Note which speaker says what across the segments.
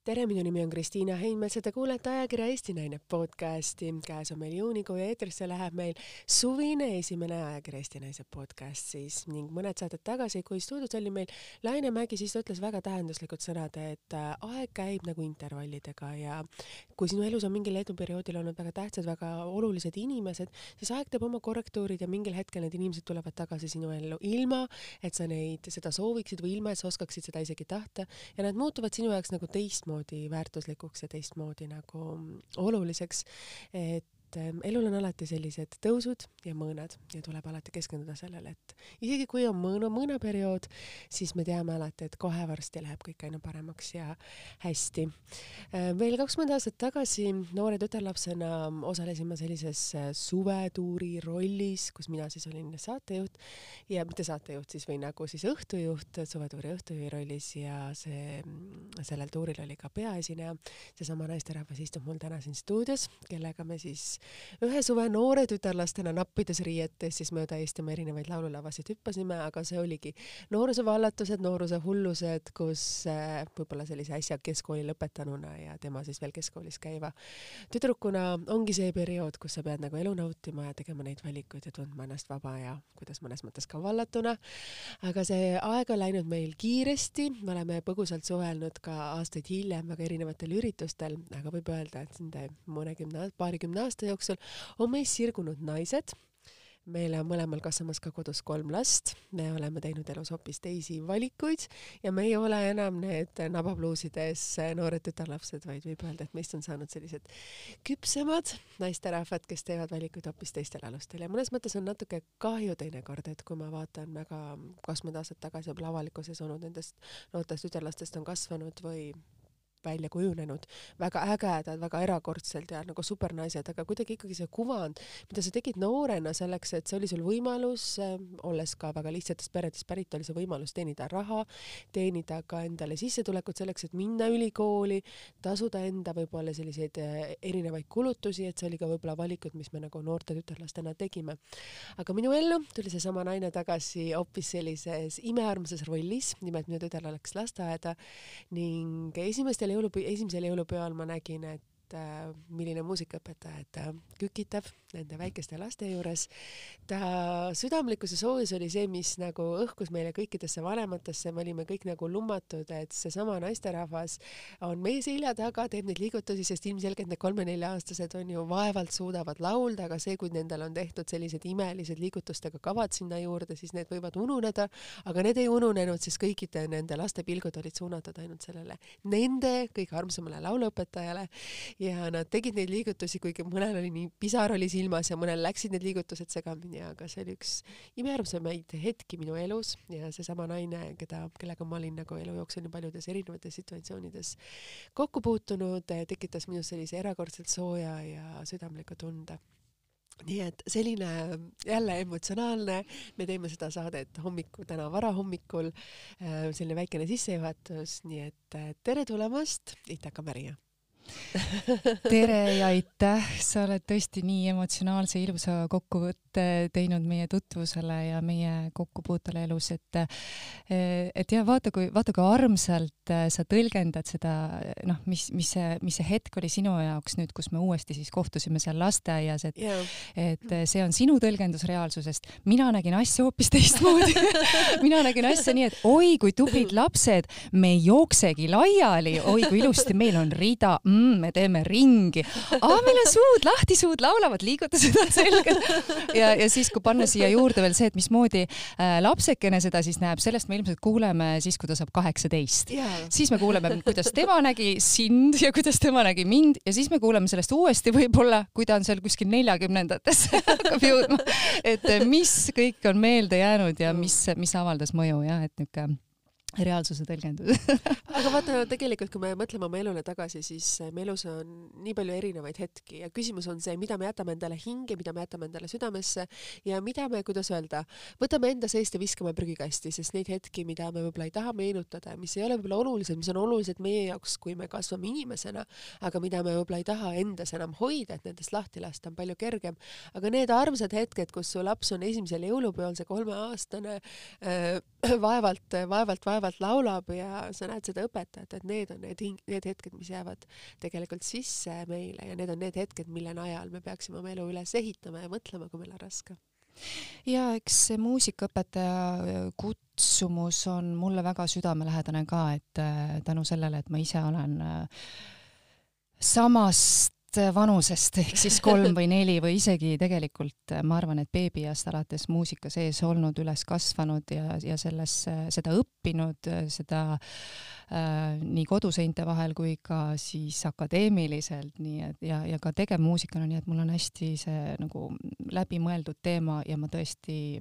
Speaker 1: tere, minu nimi on Kristiina Heinmets ja te kuulete ajakirja Eesti Naine podcasti. käes on meil juunikuu ja eetrisse läheb meil suvine esimene ajakirja Eesti Naise podcast siis ning mõned saated tagasi, kui stuudios oli meil Laine Mägi, siis ta ütles väga tähenduslikud sõnad, et äh, aeg käib nagu intervallidega ja kui sinu elus on mingil perioodil olnud väga tähtsad, väga olulised inimesed, siis aeg teeb oma korrektuurid ja mingil hetkel need inimesed tulevad tagasi sinu ellu ilma, et sa neid, seda sooviksid või ilma, et sa oskaksid seda isegi tahta ja nad muutuvad sinu jaoks nagu teistmoodi teistmoodi väärtuslikuks ja teistmoodi nagu oluliseks, et et ähm, elul on alati sellised tõusud ja mõõnad ja tuleb alati keskenduda sellele, et isegi kui on mõõna, mõõnaperiood, siis me teame alati, et kohe varsti läheb kõik aina paremaks ja hästi. Äh, veel kakskümmend aastat tagasi noore tütarlapsena osalesin ma sellises äh, suvetuuri rollis, kus mina siis olin saatejuht ja mitte saatejuht siis või nagu siis õhtujuht, suvetuuri õhtujuhi rollis ja see, sellel tuuril oli ka peaesineja, seesama naisterahvas istub mul täna siin stuudios, kellega me siis ühe suve noore tütarlastena nappides riietes siis mööda Eestimaa erinevaid laululavasid hüppasime, aga see oligi nooruse vallatused, nooruse hullused, kus äh, võib-olla sellise äsja keskkooli lõpetanuna ja tema siis veel keskkoolis käiva tüdrukuna ongi see periood, kus sa pead nagu elu nautima ja tegema neid valikuid ja tundma ennast vaba ja kuidas mõnes mõttes ka vallatuna. aga see aeg on läinud meil kiiresti, me oleme põgusalt suhelnud ka aastaid hiljem väga erinevatel üritustel, aga võib öelda, et nende mõnekümne, paarikümne aasta jooksul on meist sirgunud naised. Meil on mõlemal kasvamas ka kodus kolm last, me oleme teinud elus hoopis teisi valikuid ja me ei ole enam need nabapluusides noored tütarlapsed, vaid võib öelda, et meist on saanud sellised küpsemad naisterahvad, kes teevad valikuid hoopis teistel alustel. Ja mõnes mõttes on natuke kahju teinekord, et kui ma vaatan väga kakskümmend aastat tagasi võib-olla avalikkuses olnud nendest noortest tütarlastest on kasvanud või välja kujunenud, väga ägedad, väga erakordselt ja nagu supernaised, aga kuidagi ikkagi see kuvand, mida sa tegid noorena selleks, et see oli sul võimalus äh,, olles ka väga lihtsatest peredest pärit, oli see võimalus teenida raha, teenida ka endale sissetulekut selleks, et minna ülikooli, tasuda enda võib-olla selliseid äh, erinevaid kulutusi, et see oli ka võib-olla valikud, mis me nagu noorte tütarlastena tegime. aga minu ellu tuli seesama naine tagasi hoopis sellises imearmsas rollis, nimelt minu tütar läks lasteaeda ning esimestel esimesel jõulupe-, esimesel jõulupeol ma nägin, et äh, milline muusikaõpetaja ta kükitab nende väikeste laste juures. ta südamlikkus ja soojus oli see, mis nagu õhkus meile kõikidesse vanematesse, me olime kõik nagu lummatud, et seesama naisterahvas on meie selja taga, teeb neid liigutusi, sest ilmselgelt need kolme-nelja-aastased on ju vaevalt suudavad laulda, aga see, kui nendel on tehtud sellised imelised liigutustega kavad sinna juurde, siis need võivad ununeda, aga need ei ununenud, sest kõikide nende laste pilgud olid suunatud ainult sellele nende kõige armsamale lauluõpetajale ja nad tegid neid liigutusi, kuigi mõnel oli nii pisar oli silmas ja mõnel läksid need liigutused segamini, aga see oli üks imearmsamaid hetki minu elus ja seesama naine, keda, kellega ma olin nagu elu jooksul nii paljudes erinevates situatsioonides kokku puutunud, tekitas minus sellise erakordselt sooja ja südamliku tunde. Nii et selline jälle emotsionaalne, me teeme seda saadet hommikul, täna varahommikul, äh, selline väikene sissejuhatus, nii et äh, tere tulemast, Itaka Maria
Speaker 2: tere ja aitäh, sa oled tõesti nii emotsionaalse ilusa kokkuvõtte teinud meie tutvusele ja meie kokkupuutele elus, et et jah, vaata kui, vaata kui armsalt sa tõlgendad seda, noh, mis, mis see, mis see hetk oli sinu jaoks nüüd, kus me uuesti siis kohtusime seal lasteaias, et yeah. et see on sinu tõlgendus reaalsusest. mina nägin asja hoopis teistmoodi mina nägin asja nii, et oi kui tublid lapsed, me ei jooksegi laiali, oi kui ilusti, meil on rida mm,, me teeme ringi. aa, meil on suud lahti, suud laulavad, liigutused on selged. ja, ja siis, kui panna siia juurde veel see, et mismoodi äh, lapsekene seda siis näeb, sellest me ilmselt kuuleme siis, kui ta saab kaheksateist yeah.. siis me kuuleme, kuidas tema nägi sind ja kuidas tema nägi mind ja siis me kuuleme sellest uuesti võib-olla, kui ta on seal kuskil neljakümnendatesse hakkab jõudma. et mis kõik on meelde jäänud ja mis, mis avaldas mõju jah, et niisugune reaalsuse tõlgendus
Speaker 1: aga vaata, tegelikult kui me mõtleme oma elule tagasi, siis meie elus on nii palju erinevaid hetki ja küsimus on see, mida me jätame endale hinge, mida me jätame endale südamesse ja mida me, kuidas öelda, võtame enda seest ja viskame prügikasti, sest neid hetki, mida me võib-olla ei taha meenutada, mis ei ole võib-olla olulised, mis on olulised meie jaoks, kui me kasvame inimesena, aga mida me võib-olla ei taha endas enam hoida, et nendest lahti lasta on palju kergem. aga need armsad hetked, kus su laps on esimesel jõulupeol, see kolmeaastane äh,, vaevalt, vaevalt, vaevalt soravalt laulab ja sa näed seda õpetajat, et need on need hing-, need hetked, mis jäävad tegelikult sisse meile ja need on need hetked, mille najal me peaksime oma elu üles ehitama ja mõtlema, kui meil on raske.
Speaker 2: Ja eks see muusikaõpetaja kutsumus on mulle väga südamelähedane ka, et äh, tänu sellele, et ma ise olen äh, samast vanusest ehk siis kolm või neli või isegi tegelikult ma arvan, et beebiast alates muusika sees olnud, üles kasvanud ja, ja selles, seda õppinud, seda äh, nii koduseinte vahel kui ka siis akadeemiliselt, nii et ja, ja ka tegevmuusikuna, nii et mul on hästi see nagu läbimõeldud teema ja ma tõesti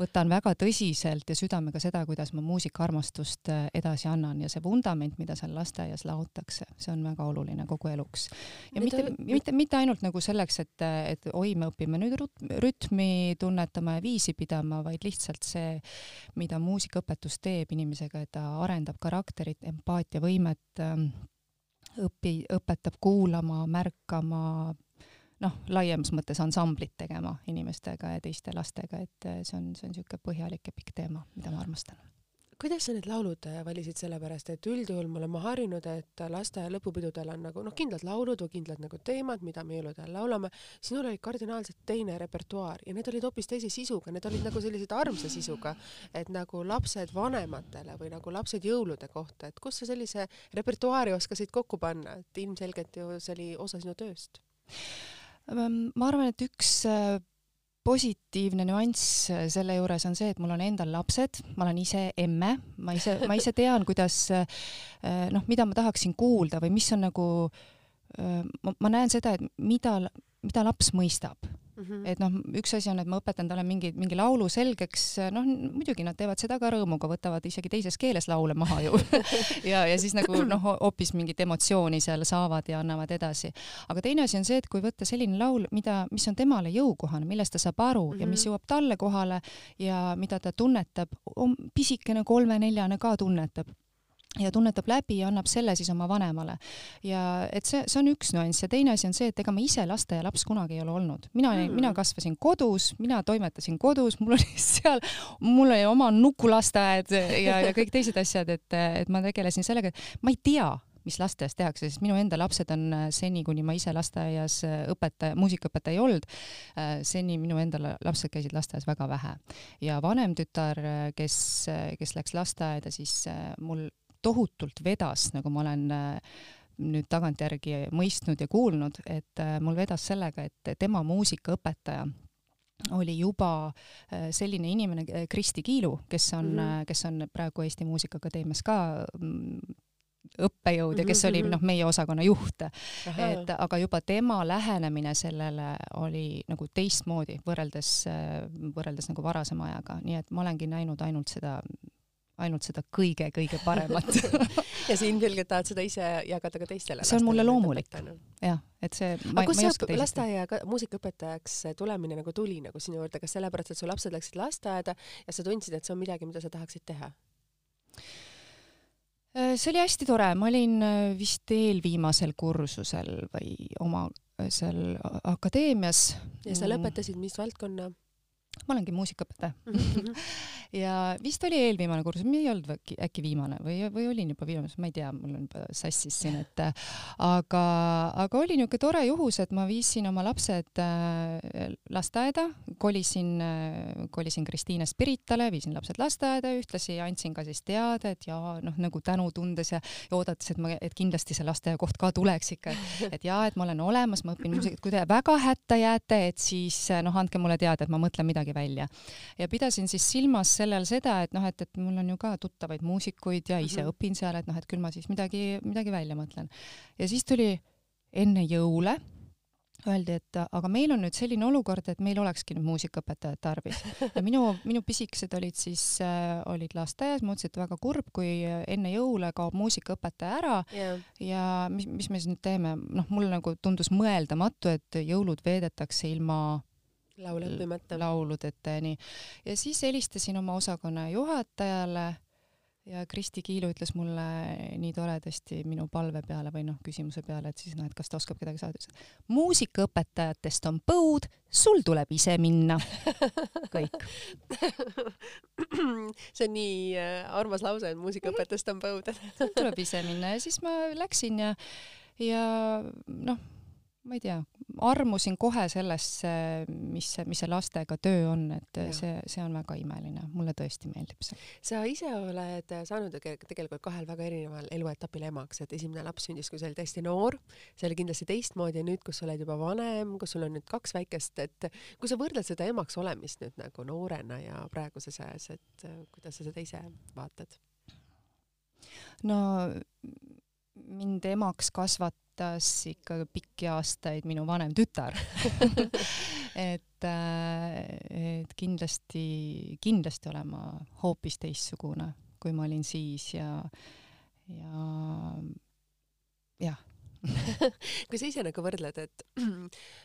Speaker 2: võtan väga tõsiselt ja südamega seda, kuidas ma muusikaarmastust äh, edasi annan ja see vundament, mida seal lasteaias laotakse, see on väga oluline kogu eluks. ja mida, mitte, mitte, mitte ainult nagu selleks, et, et oi, me õpime nüüd rütmi tunnetama ja viisi pidama, vaid lihtsalt see, mida muusikaõpetus teeb inimesega, et ta arendab karakterit, empaatiavõimet, ähm, õpi, õpetab kuulama, märkama, noh, laiemas mõttes ansamblit tegema inimestega ja teiste lastega, et eh, see on, see on niisugune põhjalik ja pikk teema, mida ma armastan
Speaker 1: kuidas sa need laulud eh, valisid, sellepärast et üldjuhul me oleme harjunud, et lasteaia lõpupidudel on nagu noh, kindlad laulud või kindlad nagu teemad, mida me jõulude ajal laulame. sinul oli kardinaalselt teine repertuaar ja need olid hoopis teise sisuga, need olid nagu sellised armsa sisuga, et nagu lapsed vanematele või nagu lapsed jõulude kohta, et kust sa sellise repertuaari oskasid kokku panna, et ilmselgelt ju see oli osa sinu tööst
Speaker 2: ma arvan, et üks äh, positiivne nüanss äh, selle juures on see, et mul on endal lapsed, ma olen ise emme, ma ise, ma ise tean, kuidas äh, noh, mida ma tahaksin kuulda või mis on nagu, ma, näen seda, et mida, mida laps mõistab Mm -hmm. et noh, üks asi on, et ma õpetan talle mingi, mingi laulu selgeks, noh muidugi nad teevad seda ka rõõmuga, võtavad isegi teises keeles laule maha ju ja, ja siis nagu noh, hoopis mingit emotsiooni seal saavad ja annavad edasi. aga teine asi on see, et kui võtta selline laul, mida, mis on temale jõukohane, millest ta saab aru mm -hmm. ja mis mhm. jõuab talle kohale ja mida ta tunnetab, pisikene kolme-neljane ka tunnetab ja tunnetab läbi ja annab selle siis oma vanemale. ja et see, see on üks nüanss ja teine asi on see, et ega ma ise lasteaialaps kunagi ei ole olnud. mina mm., mina kasvasin kodus, mina toimetasin kodus, mul oli seal, mul oli oma nukulasteaed ja, ja kõik teised asjad, et, et ma tegelesin sellega, et ma ei tea, mis lasteaias tehakse, sest minu enda lapsed on seni, kuni ma ise lasteaias õpetaja, muusikaõpetaja ei olnud, seni minu enda lapsed käisid lasteaias väga vähe. ja vanem tütar, kes, kes läks lasteaeda, siis mul tohutult vedas, nagu ma olen äh, nüüd tagantjärgi mõistnud ja kuulnud, et äh, mul vedas sellega, et tema muusikaõpetaja oli juba äh, selline inimene, Kristi Kiilu, kes on mm, -hmm. kes on praegu Eesti Muusikaakadeemias ka mm, õppejõud ja kes oli mhm, noh, meie osakonna juht. et aga juba tema lähenemine sellele oli nagu teistmoodi võrreldes, võrreldes nagu varasema ajaga, nii et ma olengi näinud ainult seda ainult seda kõige-kõige paremat
Speaker 1: ja sa ilmselgelt tahad seda ise jagada ka teistele.
Speaker 2: see on mulle loomulik, jah, et see.
Speaker 1: aga kust see lasteaia muusikaõpetajaks tulemine nagu tuli nagu sinu juurde, kas sellepärast, et su lapsed läksid lasteaeda ja sa tundsid, et see on midagi, mida sa tahaksid teha?
Speaker 2: Äh, see oli hästi tore, ma olin äh, vist eelviimasel kursusel või oma äh, seal akadeemias.
Speaker 1: ja sa lõpetasid mis valdkonna?
Speaker 2: Ma olengi muusikaõpetaja. -hmm. ja vist oli eelviimane kursus, ei olnud äkki, äkki viimane või, või olin juba viimane, ma ei tea, mul on juba sassis siin, et aga, aga oli niisugune tore juhus, et ma viisin oma lapsed äh, lasteaeda, kolisin äh,, kolisin Kristiine Spiritale, viisin lapsed lasteaeda ühtlasi andsin ka siis teadet ja noh, nagu tänu tundes ja, ja oodates, et ma, et kindlasti see lasteaiakoht ka tuleks ikka, et jaa, et ma olen olemas, ma õpin muusikat, kui te väga hätta jääte, et siis noh, andke mulle teada, et ma mõtlen midagi välja. ja pidasin siis silmas sellel seda, et noh, et, et mul on ju ka tuttavaid muusikuid ja ise mm -hmm. õpin seal, et noh, et küll ma siis midagi, midagi välja mõtlen. ja siis tuli enne jõule öeldi, et aga meil on nüüd selline olukord, et meil olekski nüüd muusikaõpetajat tarvis. ja minu, minu pisikesed olid siis äh,, olid lasteaias, ma mõtlesin, et väga kurb, kui enne jõule kaob muusikaõpetaja ära yeah. ja mis, mis me siis nüüd teeme, noh, mulle nagu tundus mõeldamatu, et jõulud veedetakse ilma
Speaker 1: laule õppimata.
Speaker 2: lauludeta ja nii. ja siis helistasin oma osakonna juhatajale ja Kristi Kiilu ütles mulle nii toredasti minu palve peale või noh, küsimuse peale, et siis noh, et kas ta oskab kedagi saada, ütles muusikaõpetajatest on põud, sul tuleb ise minna. kõik.
Speaker 1: see on nii äh, armas lause, et muusikaõpetajatest on põud
Speaker 2: sul tuleb ise minna ja siis ma läksin ja, ja noh ma ei tea, armusin kohe sellesse, mis mis see lastega töö on, et ja. see, see on väga imeline, mulle tõesti meeldib see.
Speaker 1: sa ise oled saanud tegelikult kahel väga erineval eluetapil emaks, et esimene laps sündis, kui sa olid hästi noor, see oli kindlasti teistmoodi ja nüüd, kus sa oled juba vanem, kus sul on nüüd kaks väikest, et kui sa võrdled seda emaks olemist nüüd nagu noorena ja praeguses ajas, et kuidas sa seda ise vaatad?
Speaker 2: no mind emaks kasvat-, kasvatas ikka pikki aastaid minu vanem tütar. Et, äh, et kindlasti, kindlasti olen ma hoopis teistsugune, kui ma olin siis ja, ja jah
Speaker 1: kui sa ise nagu võrdled, et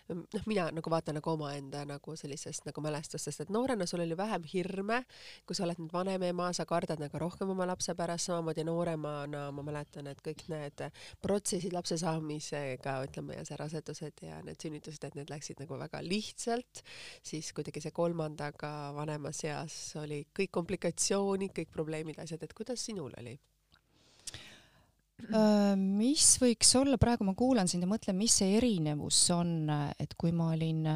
Speaker 1: noh, mina nagu vaatan nagu omaenda nagu sellisest nagu mälestustest, et noorena sul oli vähem hirme, kui sa oled nüüd vanem ema, sa kardad nagu rohkem oma lapse pärast, samamoodi nooremana ma mäletan, et kõik need protsessid lapse saamisega, ütleme, ja see rasedused ja need sünnitused, et need läksid nagu väga lihtsalt, siis kuidagi see kolmandaga vanemas eas oli kõik komplikatsioonid, kõik probleemid, asjad, et kuidas sinul oli?
Speaker 2: Mis võiks olla, praegu ma kuulan sind ja mõtlen, mis see erinevus on, et kui ma olin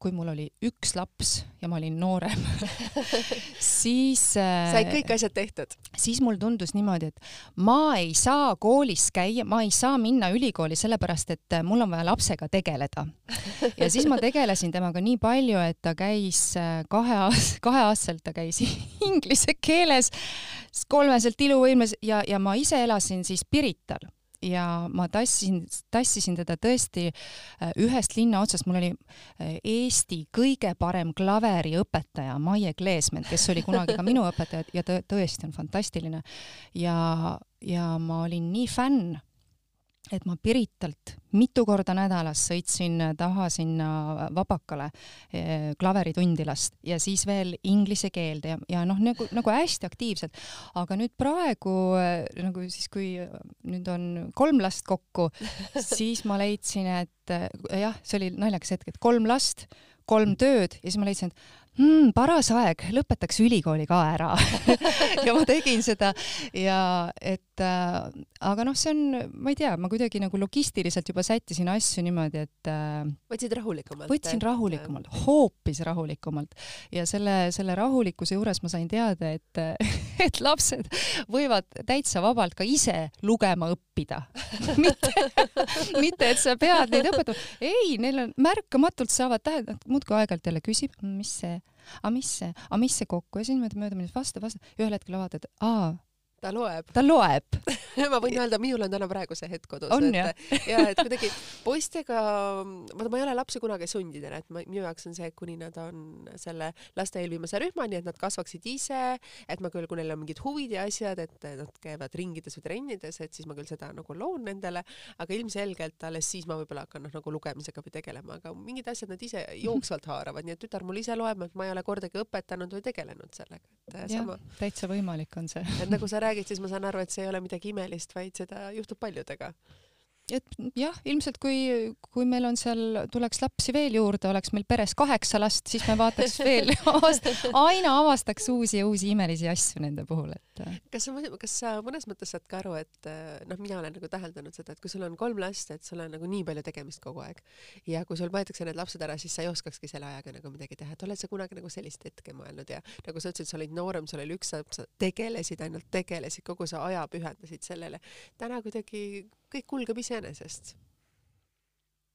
Speaker 2: kui mul oli üks laps ja ma olin noorem siis
Speaker 1: äh, said kõik asjad tehtud?
Speaker 2: siis mul tundus niimoodi, et ma ei saa koolis käia, ma ei saa minna ülikooli sellepärast, et äh, mul on vaja lapsega tegeleda. ja siis ma tegelesin temaga nii palju, et ta käis äh, kahe aast-, kaheaastaselt ta käis inglise keeles, kolmeselt iluvõimes ja, ja ma ise elasin siis Pirital ja ma tassisin, tassisin teda tõesti äh, ühest linna otsast, mul oli äh, Eesti kõige parem klaveriõpetaja Maie Kleesment, kes oli kunagi ka minu õpetaja ja tõesti on fantastiline. ja, ja ma olin nii fänn et ma Piritalt mitu korda nädalas sõitsin taha sinna Vabakale eh, klaveritundi last ja siis veel inglise keelde ja, ja noh, nagu, nagu hästi aktiivselt. aga nüüd praegu eh, nagu siis, kui nüüd on kolm last kokku, siis ma leidsin, et eh, jah, see oli naljakas hetk, et kolm last, kolm tööd ja siis ma leidsin, et mm, paras aeg, lõpetaks ülikooli ka ära ja ma tegin seda ja et äh, aga noh, see on, ma ei tea, ma kuidagi nagu logistiliselt juba sättisin asju niimoodi, et äh,
Speaker 1: võtsid rahulikumalt?
Speaker 2: võtsin rahulikumalt, hoopis rahulikumalt. Ja selle, selle rahulikkuse juures ma sain teada, et et lapsed võivad täitsa vabalt ka ise lugema õppida. Mitte, mitte et sa pead neid õpetama. ei, neil on märkamatult saavad tähed, muudkui aeg-ajalt jälle küsib, mis see? Aga mis see, aga mis see kokku? Ja siis niimoodi mööda minnes vasta, vasta ühel hetkel vaatad, aa,
Speaker 1: ta loeb.
Speaker 2: ta loeb
Speaker 1: ma võin öelda, minul on täna praegu see hetk kodus.
Speaker 2: on jah?
Speaker 1: ja et kuidagi poistega, vaata ma ei ole lapsi kunagi sundinud, et ma, minu jaoks on see, kuni nad on selle laste eelviimase rühmani, et nad kasvaksid ise, et ma küll, kui neil on mingid huvid ja asjad, et nad käivad ringides või trennides, et siis ma küll seda nagu loon nendele, aga ilmselgelt alles siis ma võib-olla hakkan noh, nagu lugemisega või tegelema, aga mingid asjad nad ise jooksvalt haaravad, nii et tütar mul ise loeb, et ma ei ole kordagi õpetanud või tegelenud sellega, et
Speaker 2: ja, sama. täitsa võimalik on see.
Speaker 1: et nagu sa räägid, räägid, siis ma saan aru, et see ei ole midagi imelist, vaid seda juhtub paljudega
Speaker 2: et jah, ilmselt kui, kui meil on seal, tuleks lapsi veel juurde, oleks meil peres kaheksa last, siis me vaataks veel aina avastaks uusi ja uusi imelisi asju nende puhul, et.
Speaker 1: kas sa, kas sa mõnes mõttes saad ka aru, et noh, mina olen nagu täheldanud seda, et kui sul on kolm last, et sul on nagu nii palju tegemist kogu aeg ja kui sul võetakse need lapsed ära, siis sa ei oskakski selle ajaga nagu midagi teha, et oled sa kunagi nagu sellist hetke mõelnud ja nagu sa ütlesid, sa olid noorem, sul oli üks laps, sa tegelesid ainult, tegelesid, kogu see aja pühendasid sellele. täna kuidagi kõik kulgeb iseenesest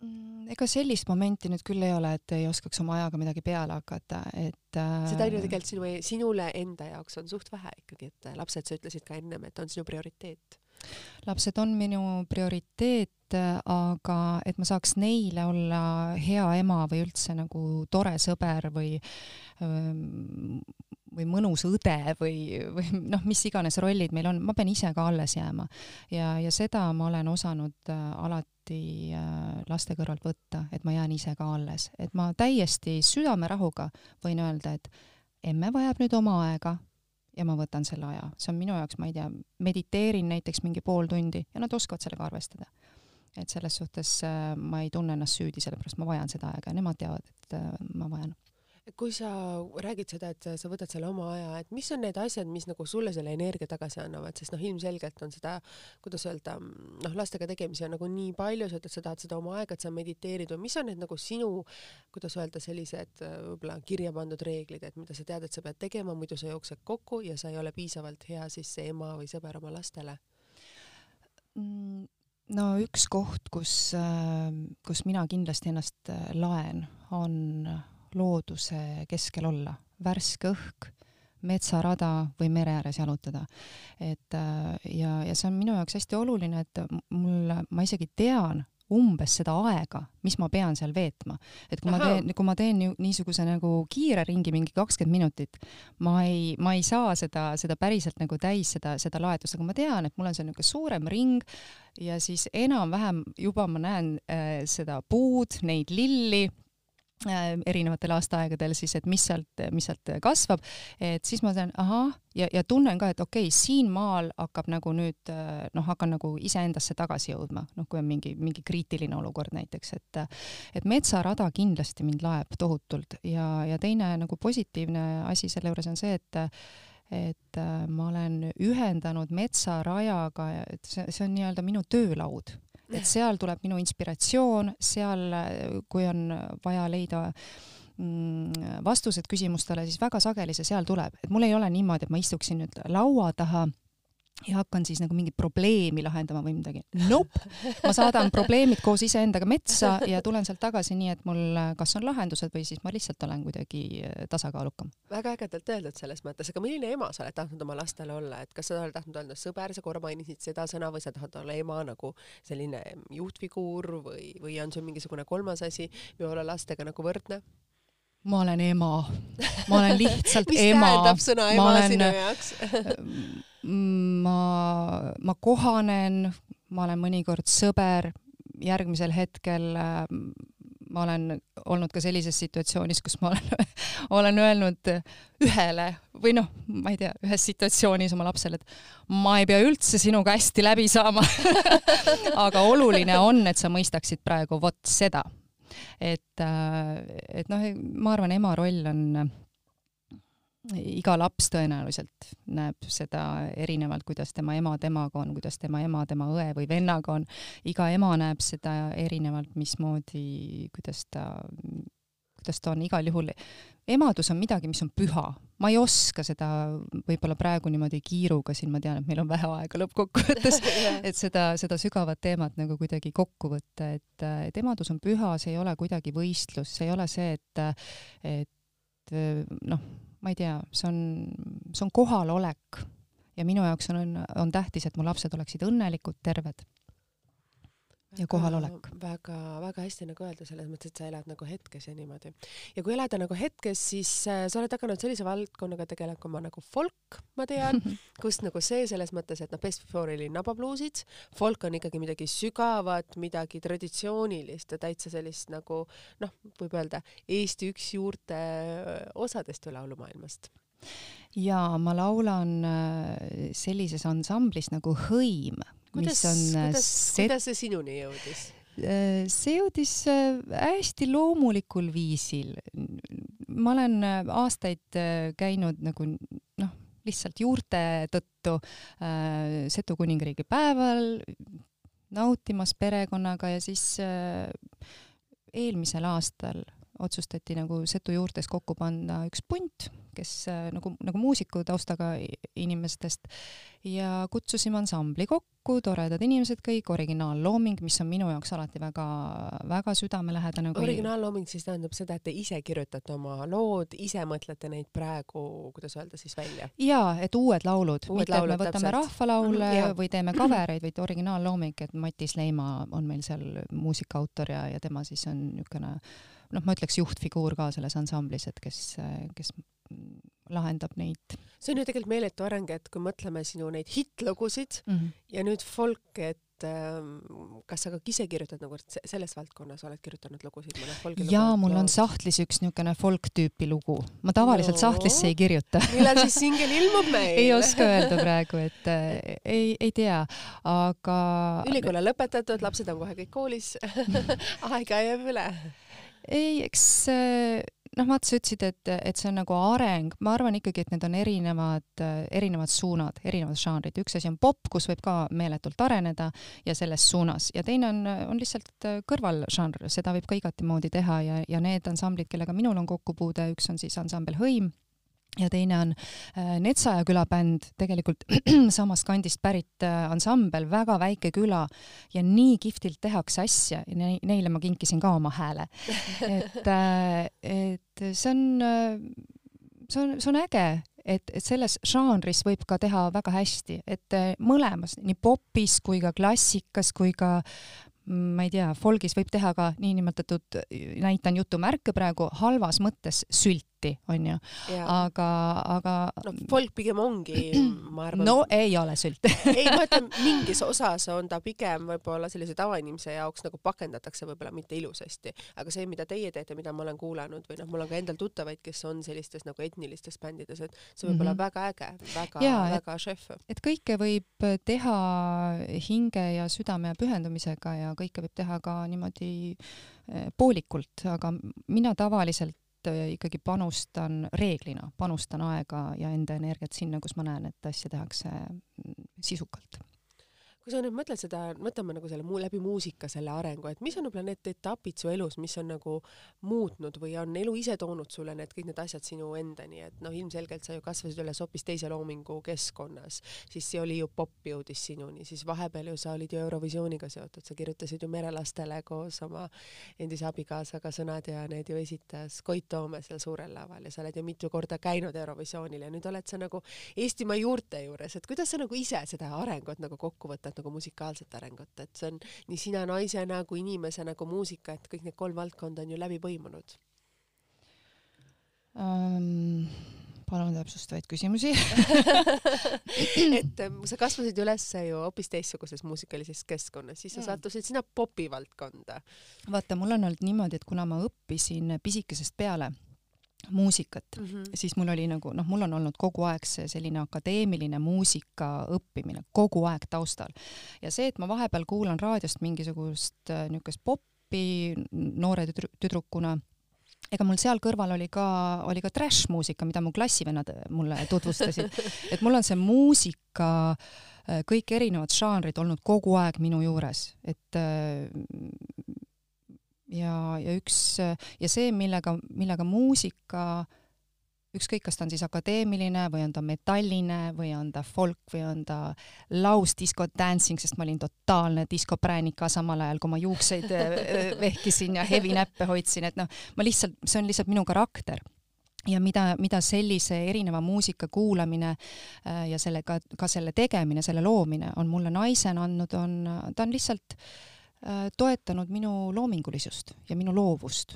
Speaker 2: mm, ega sellist momenti nüüd küll ei ole, et ei oskaks oma ajaga midagi peale hakata, et
Speaker 1: äh... seda on ju tegelikult sinu, sinule enda jaoks on suht vähe ikkagi, et lapsed, sa ütlesid ka ennem, et on sinu prioriteet.
Speaker 2: lapsed on minu prioriteet, aga et ma saaks neile olla hea ema või üldse nagu tore sõber või ähm, või mõnus õde või, või noh, mis iganes rollid meil on, ma pean ise ka alles jääma. ja, ja seda ma olen osanud äh, alati äh, laste kõrvalt võtta, et ma jään ise ka alles, et ma täiesti südamerahuga võin öelda, et emme vajab nüüd oma aega ja ma võtan selle aja, see on minu jaoks, ma ei tea, mediteerin näiteks mingi pool tundi ja nad oskavad sellega arvestada. et selles suhtes äh, ma ei tunne ennast süüdi, sellepärast ma vajan seda aega ja nemad teavad, et ma vajan
Speaker 1: kui sa räägid seda, et sa võtad selle oma aja, et mis on need asjad, mis nagu sulle selle energia tagasi annavad, sest noh, ilmselgelt on seda, kuidas öelda, noh, lastega tegemisi on nagu nii palju, sa ütled, sa tahad seda oma aega, et sa mediteerid või mis on need nagu sinu, kuidas öelda, sellised võib-olla kirja pandud reeglid, et mida sa tead, et sa pead tegema, muidu sa jooksed kokku ja sa ei ole piisavalt hea siis see ema või sõber oma lastele
Speaker 2: mm.? no üks koht, kus, kus mina kindlasti ennast laen, on looduse keskel olla, värske õhk, metsarada või mere ääres jalutada. et äh, ja, ja see on minu jaoks hästi oluline, et mul, ma isegi tean umbes seda aega, mis ma pean seal veetma. et kui Aha. ma teen, kui ma teen niisuguse nagu kiire ringi, mingi kakskümmend minutit, ma ei, ma ei saa seda, seda päriselt nagu täis, seda, seda laetust, aga ma tean, et mul on see niisugune suurem ring ja siis enam-vähem juba ma näen äh, seda puud, neid lilli erinevatel aastaaegadel siis, et mis sealt, mis sealt kasvab, et siis ma tean, ahah, ja, ja tunnen ka, et okei okay,, siin maal hakkab nagu nüüd äh, noh, hakkan nagu iseendasse tagasi jõudma, noh, kui on mingi, mingi kriitiline olukord näiteks, et et metsarada kindlasti mind laeb tohutult. Ja, ja teine nagu positiivne asi selle juures on see, et et äh, ma olen ühendanud metsarajaga, et see, see on nii-öelda minu töölaud et seal tuleb minu inspiratsioon, seal, kui on vaja leida mm, vastused küsimustele, siis väga sageli see seal tuleb, et mul ei ole niimoodi, et ma istuksin nüüd laua taha ja hakkan siis nagu mingit probleemi lahendama või midagi. Nope, ma saadan probleemid koos iseendaga metsa ja tulen sealt tagasi nii, et mul kas on lahendused või siis ma lihtsalt olen kuidagi äh, tasakaalukam.
Speaker 1: väga ägedalt öeldud selles mõttes, aga milline ema sa oled tahtnud oma lastele olla, et kas sa oled tahtnud olla sõber, sa korra mainisid seda sõna või sa tahad olla ema nagu selline juhtfiguur või, või on sul mingisugune kolmas asi või olla lastega nagu võrdne?
Speaker 2: ma olen ema, ma olen lihtsalt ema.
Speaker 1: mis tähendab sõna ema olen, sinu jaoks
Speaker 2: ma, ma kohanen, ma olen mõnikord sõber, järgmisel hetkel ma olen olnud ka sellises situatsioonis, kus ma olen, olen öelnud ühele või noh, ma ei tea, ühes situatsioonis oma lapsele, et ma ei pea üldse sinuga hästi läbi saama aga oluline on, et sa mõistaksid praegu vot seda. Et, äh, et noh, ma arvan, ema roll on iga laps tõenäoliselt näeb seda erinevalt, kuidas tema ema temaga on, kuidas tema ema tema õe või vennaga on. iga ema näeb seda erinevalt, mismoodi, kuidas ta, kuidas ta on, igal juhul emadus on midagi, mis on püha. ma ei oska seda võib-olla praegu niimoodi kiiruga siin, ma tean, et meil on vähe aega lõppkokkuvõttes, et seda, seda sügavat teemat nagu kuidagi kokku võtta, et, et emadus on püha, see ei ole kuidagi võistlus, see ei ole see, et, et noh, ma ei tea, see on, see on kohalolek. Ja minu jaoks on, on tähtis, et mu lapsed oleksid õnnelikud, terved ja kohalolek.
Speaker 1: väga-väga hästi nagu öelda, selles mõttes, et sa elad nagu hetkes ja niimoodi. ja kui elada nagu hetkes, siis äh, sa oled hakanud sellise valdkonnaga tegelema nagu folk, ma tean, kus nagu see selles mõttes, et noh, Best Before oli nababluusid, folk on ikkagi midagi sügavat, midagi traditsioonilist ja täitsa sellist nagu noh, võib öelda Eesti üks juurte äh, osadest või laulumaailmast
Speaker 2: jaa, ma laulan äh, sellises ansamblis nagu Hõim
Speaker 1: kuidas, kuidas set..., kuidas see sinuni jõudis?
Speaker 2: Äh, see jõudis äh, hästi loomulikul viisil. ma olen äh, aastaid käinud nagu noh, lihtsalt juurte tõttu äh, Setu kuningriigi päeval nautimas perekonnaga ja siis äh, eelmisel aastal otsustati nagu Setu juurtes kokku panna üks punt, kes äh, nagu, nagu muusiku taustaga inimestest ja kutsusime ansambli kokku, toredad inimesed kõik, originaallooming, mis on minu jaoks alati väga-väga südamelähedane
Speaker 1: kui.... originaallooming siis tähendab seda, et te ise kirjutate oma lood, ise mõtlete neid praegu, kuidas öelda siis välja?
Speaker 2: jaa, et uued laulud, mitte et me võtame täpselt. rahvalaule mm -hmm, või teeme covereid, vaid originaallooming, et Matis Leima on meil seal muusikaautor ja, ja tema siis on niisugune noh, ma ütleks juhtfiguur ka selles ansamblis, et kes, kes lahendab neid
Speaker 1: see on ju tegelikult meeletu areng, et kui mõtleme sinu neid hittlugusid mm -hmm. ja nüüd folk, et ähm, kas sa ka ise kirjutad nagu selles valdkonnas oled kirjutanud lugusid mõne folgi
Speaker 2: jaa, mul on sahtlis üks niisugune folk-tüüpi lugu. ma tavaliselt no. sahtlisse ei kirjuta
Speaker 1: millal siis singel ilmub meil
Speaker 2: ei oska öelda praegu, et äh, ei, ei tea, aga
Speaker 1: ülikool on lõpetatud, lapsed on kohe kõik koolis aega jääb üle
Speaker 2: ei, eks äh, noh, vaata, sa ütlesid, et, et see on nagu areng, ma arvan ikkagi, et need on erinevad, erinevad suunad, erinevad žanrid, üks asi on popp, kus võib ka meeletult areneda ja selles suunas. Ja teine on, on lihtsalt kõrvalžanr, seda võib ka igati moodi teha ja, ja need ansamblid, kellega minul on kokkupuude, üks on siis ansambel Hõim ja teine on äh, Netsaja küla bänd, tegelikult samast kandist pärit äh, ansambel, väga väike küla ja nii kihvtilt tehakse asja ja ne neile ma kinkisin ka oma hääle. et äh,, et see on, see on, see on äge, et, et selles žanris võib ka teha väga hästi, et mõlemas, nii popis kui ka klassikas kui ka ma ei tea, folgis võib teha ka niinimetatud, näitan jutumärke praegu, halvas mõttes sülti, onju. aga, aga.
Speaker 1: no folk pigem ongi, ma arvan.
Speaker 2: no ei ole sült
Speaker 1: ei, ma ütlen, mingis osas on ta pigem võib-olla sellise tavainimese jaoks nagu pakendatakse võib-olla mitte ilusasti, aga see, mida teie teete, mida ma olen kuulanud või noh, mul on ka endal tuttavaid, kes on sellistes nagu etnilistes bändides, et see võib mm -hmm. olla väga äge, väga, väga šef.
Speaker 2: et kõike võib teha hinge ja südame ja pühendumisega ja kõike võib teha ka niimoodi eh, poolikult, aga mina tavaliselt eh, ikkagi panustan, reeglina panustan aega ja enda energiat sinna, kus ma näen, et asja tehakse mm, sisukalt
Speaker 1: kui sa nüüd mõtled seda, mõtleme nagu selle muu läbi muusika selle arengu, et mis on võib-olla need etapid su elus, mis on nagu muutnud või on elu ise toonud sulle need kõik need asjad sinu endani, et noh, ilmselgelt sa ju kasvasid üles hoopis teise loomingu keskkonnas, siis see oli ju popp jõudis sinuni, siis vahepeal ju sa olid ju Eurovisiooniga seotud, sa kirjutasid ju Merelastele koos oma endise abikaasaga sõnad ja need ju esitas Koit Toome seal suurel laval ja sa oled ju mitu korda käinud Eurovisioonil ja nüüd oled sa nagu Eestimaa juurte juures, et kuidas sa nagu ise seda arengut nagu kokku võtad? Nagu musikaalset arengut, et see on nii sina naisena kui inimesena kui muusika, et kõik need kolm valdkonda on ju läbi põimunud
Speaker 2: um,. palun täpsustavaid küsimusi
Speaker 1: et ähm, sa kasvasid üles ju hoopis teistsuguses muusikalises keskkonnas, siis sa mm. sattusid sinna popi valdkonda.
Speaker 2: vaata, mul on olnud niimoodi, et kuna ma õppisin pisikesest peale muusikat mm, -hmm. siis mul oli nagu noh, mul on olnud kogu aeg see selline akadeemiline muusika õppimine kogu aeg taustal. ja see, et ma vahepeal kuulan raadiost mingisugust äh, niisugust poppi noore tüdrukuna, ega mul seal kõrval oli ka, oli ka trash-muusika, mida mu klassivennad mulle tutvustasid. et mul on see muusika äh, kõik erinevad žanrid olnud kogu aeg minu juures, et äh, ja, ja üks ja see, millega, millega muusika ükskõik, kas ta on siis akadeemiline või on ta metalline või on ta folk või on ta lausdisko dancing, sest ma olin totaalne diskopräänika samal ajal, kui ma juukseid äh, äh, vehkisin ja heavy näppe hoidsin, et noh, ma lihtsalt, see on lihtsalt minu karakter. Ja mida, mida sellise erineva muusika kuulamine äh, ja sellega, ka selle tegemine, selle loomine on mulle naisena andnud, on, ta on lihtsalt äh, toetanud minu loomingulisust ja minu loovust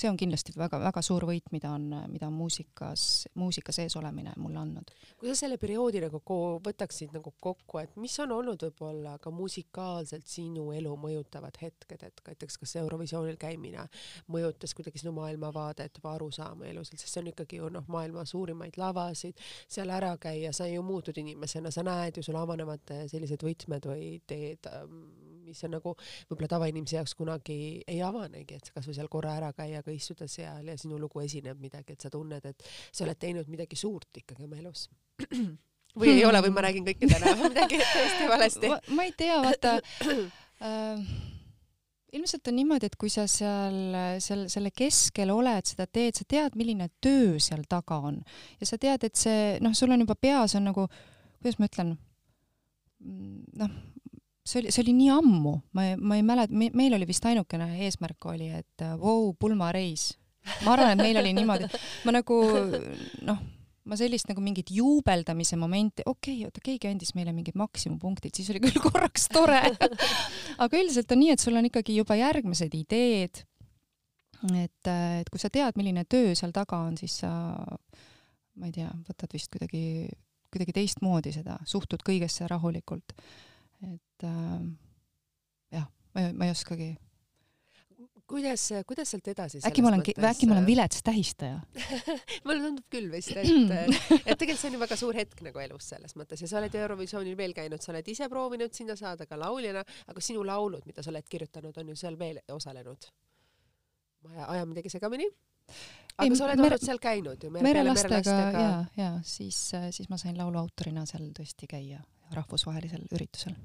Speaker 2: see on kindlasti väga-väga suur võit, mida on, mida on muusikas, muusika sees olemine mulle andnud.
Speaker 1: kui sa selle perioodi nagu võtaksid nagu kokku, et mis on olnud võib-olla ka musikaalselt sinu elu mõjutavad hetked, et näiteks kas Eurovisioonil käimine mõjutas kuidagi sinu maailmavaadet või arusaama elus, sest see on ikkagi ju noh, maailma suurimaid lavasid, seal ära käia, sa ju muutud inimesena, sa näed ju, sul avanevad sellised võtmed või teed ähm, mis on nagu võib-olla tavainimese jaoks kunagi ei avanegi, et kasvõi seal korra ära käia, aga istuda seal ja sinu lugu esineb midagi, et sa tunned, et sa oled teinud midagi suurt ikkagi oma elus või ei ole või ma räägin kõikidele midagi täiesti valesti?
Speaker 2: ma ei tea, vaata äh, ilmselt on niimoodi, et kui sa seal, seal selle keskel oled, seda teed, sa tead, milline töö seal taga on ja sa tead, et see noh, sul on juba peas on nagu, kuidas ma ütlen, mm, noh, see oli, see oli nii ammu, ma, ma ei mäleta me,, meil oli vist ainukene eesmärk oli, et vau wow,, pulmareis. ma arvan, et meil oli niimoodi, ma nagu noh, ma sellist nagu mingit juubeldamise momenti, okei okay,, oota, keegi andis meile mingid maksimumpunktid, siis oli küll korraks tore aga üldiselt on nii, et sul on ikkagi juba järgmised ideed. et, et kui sa tead, milline töö seal taga on, siis sa ma ei tea, võtad vist kuidagi, kuidagi teistmoodi seda, suhtud kõigesse rahulikult. Et äh, jah, ma, ma ei oskagi
Speaker 1: kuidas, kuidas sealt edasi?
Speaker 2: äkki ma olen, äkki ma olen vilets tähistaja
Speaker 1: mulle tundub küll vist, et, et tegelikult see on ju väga suur hetk nagu elus selles mõttes ja sa oled Eurovisioonil veel käinud, sa oled ise proovinud sinna saada ka lauljana, aga sinu laulud, mida sa oled kirjutanud, on ju seal veel osalenud. ma ajan midagi segamini? aga ei, sa oled mere, olnud seal käinud ju mere,?
Speaker 2: merelastega ja, ja siis, siis ma sain lauluautorina seal tõesti käia rahvusvahelisel üritusel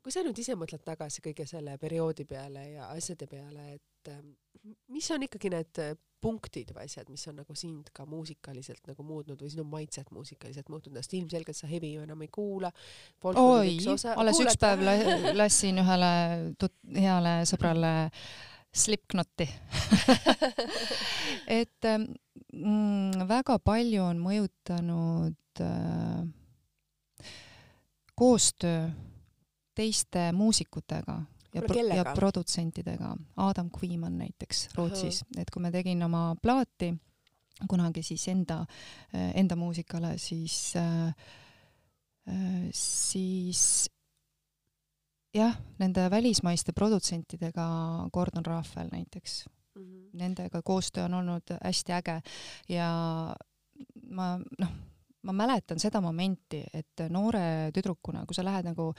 Speaker 1: kui sa nüüd ise mõtled tagasi kõige selle perioodi peale ja asjade peale, et ähm, mis on ikkagi need äh, punktid või asjad, mis on nagu sind ka muusikaliselt nagu muutnud või sinu maitset muusikaliselt muutnud, sest ilmselgelt sa hevi ju enam ei kuula.
Speaker 2: oi, alles üks päev lasin ühele tut-, heale sõbrale Slipknoti. Et ähm, mm, väga palju on mõjutanud äh, koostöö teiste muusikutega ja, pro ja produtsentidega, Adam Quiman näiteks Rootsis, et kui ma tegin oma plaati kunagi siis enda, enda muusikale, siis äh,, siis jah, nende välismaiste produtsentidega, Gordon Raffel näiteks. Mm, -hmm. nendega koostöö on olnud hästi äge. Ja ma noh ma mäletan seda momenti, et noore tüdrukuna, kui sa lähed nagu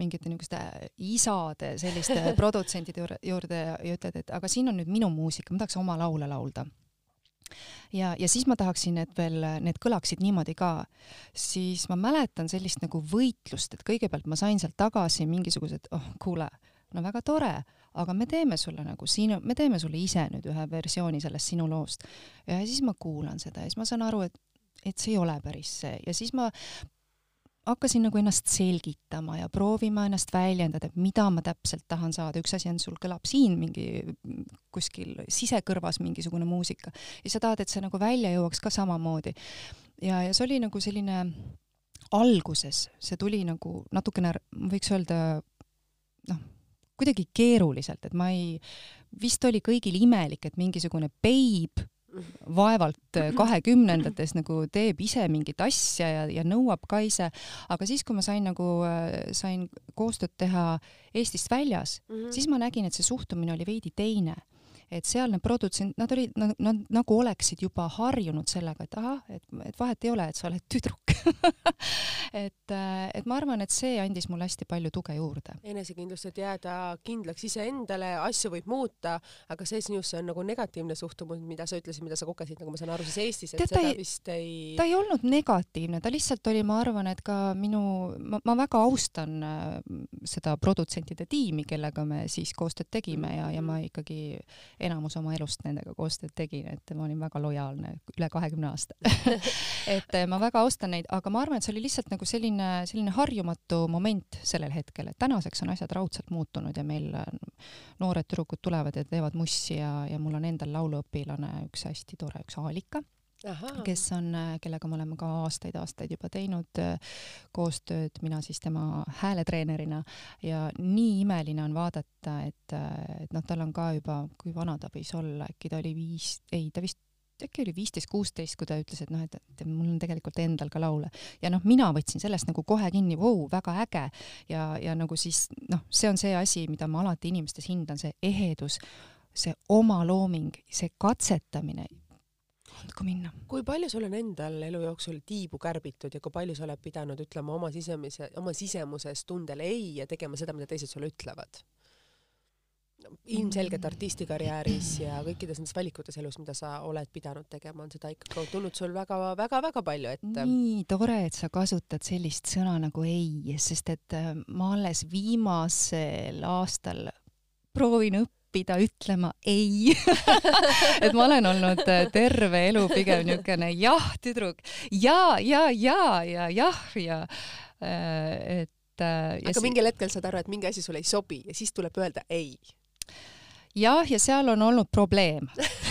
Speaker 2: mingite niisuguste isade selliste produtsentide juurde, ja ütled, et aga siin on nüüd minu muusika, ma tahaks oma laule laulda. ja, ja siis ma tahaksin, et veel need kõlaksid niimoodi ka, siis ma mäletan sellist nagu võitlust, et kõigepealt ma sain sealt tagasi mingisugused, oh kuule, no väga tore, aga me teeme sulle nagu sinu, me teeme sulle ise nüüd ühe versiooni sellest sinu loost. ja siis ma kuulan seda ja siis ma saan aru, et et see ei ole päris see ja siis ma hakkasin nagu ennast selgitama ja proovima ennast väljendada, et mida ma täpselt tahan saada, üks asi on, sul kõlab siin mingi kuskil sisekõrvas mingisugune muusika ja sa tahad, et see nagu välja jõuaks ka samamoodi. ja, ja see oli nagu selline alguses, see tuli nagu natukene, võiks öelda noh, kuidagi keeruliselt, et ma ei, vist oli kõigil imelik, et mingisugune beib vaevalt äh, kahekümnendates nagu teeb ise mingit asja ja, ja nõuab ka ise, aga siis, kui ma sain nagu, äh, sain koostööd teha Eestist väljas mm, -hmm. siis ma nägin, et see suhtumine oli veidi teine et sealne produtsent, nad olid, nad, nad nagu oleksid juba harjunud sellega, et ahah, et, et vahet ei ole, et sa oled tüdruk et, et ma arvan, et see andis mulle hästi palju tuge juurde.
Speaker 1: enesekindlust, et jääda kindlaks iseendale, asju võib muuta, aga see sinust on nagu negatiivne suhtumine, mida sa ütlesid, mida sa kogesid, nagu ma saan aru, siis Eestis, et Tead, seda ei, vist ei.
Speaker 2: ta ei olnud negatiivne, ta lihtsalt oli, ma arvan, et ka minu, ma, ma väga austan äh, seda produtsentide tiimi, kellega me siis koostööd tegime ja, ja ma ikkagi enamus oma elust nendega koostööd tegin, et ma olin väga lojaalne üle kahekümne aasta. Et eh, ma väga austan neid, aga ma arvan, et see oli lihtsalt nagu selline, selline harjumatu moment sellel hetkel, et tänaseks on asjad raudselt muutunud ja meil noored tüdrukud tulevad ja teevad mussi ja, ja mul on endal lauluõpilane üks hästi tore, üks Aalika Aha. kes on, kellega me oleme ka aastaid-aastaid juba teinud äh, koostööd, mina siis tema hääletreenerina ja nii imeline on vaadata, et, äh, et noh, tal on ka juba, kui vana ta võis olla, äkki ta oli viis, ei, ta vist äkki oli viisteist, kuusteist, kui ta ütles, et noh, et, et mul on tegelikult endal ka laule. ja noh, mina võtsin sellest nagu kohe kinni, vau, väga äge. ja, ja nagu siis noh, see on see asi, mida ma alati inimestes hindan, see ehedus, see oma looming, see katsetamine andku minna.
Speaker 1: kui palju sul on endal elu jooksul tiibu kärbitud ja kui palju sa oled pidanud ütlema oma sisemise, oma sisemuses tundele ei ja tegema seda, mida teised sulle ütlevad? ilmselgelt artistikarjääris ja kõikides nendes valikutes elus, mida sa oled pidanud tegema, on seda ikka tulnud sul väga-väga-väga palju ette.
Speaker 2: nii tore, et sa kasutad sellist sõna nagu ei, sest et äh, ma alles viimasel aastal proovin õppida õppida ütlema ei. Et ma olen olnud äh, terve elu pigem niisugune jah, tüdruk, ja, ja, ja, ja jah, ja. Äh, et
Speaker 1: äh, aga mingil hetkel saad aru, et mingi asi sulle ei sobi ja siis tuleb öelda ei.
Speaker 2: Jah, ja seal on olnud probleem.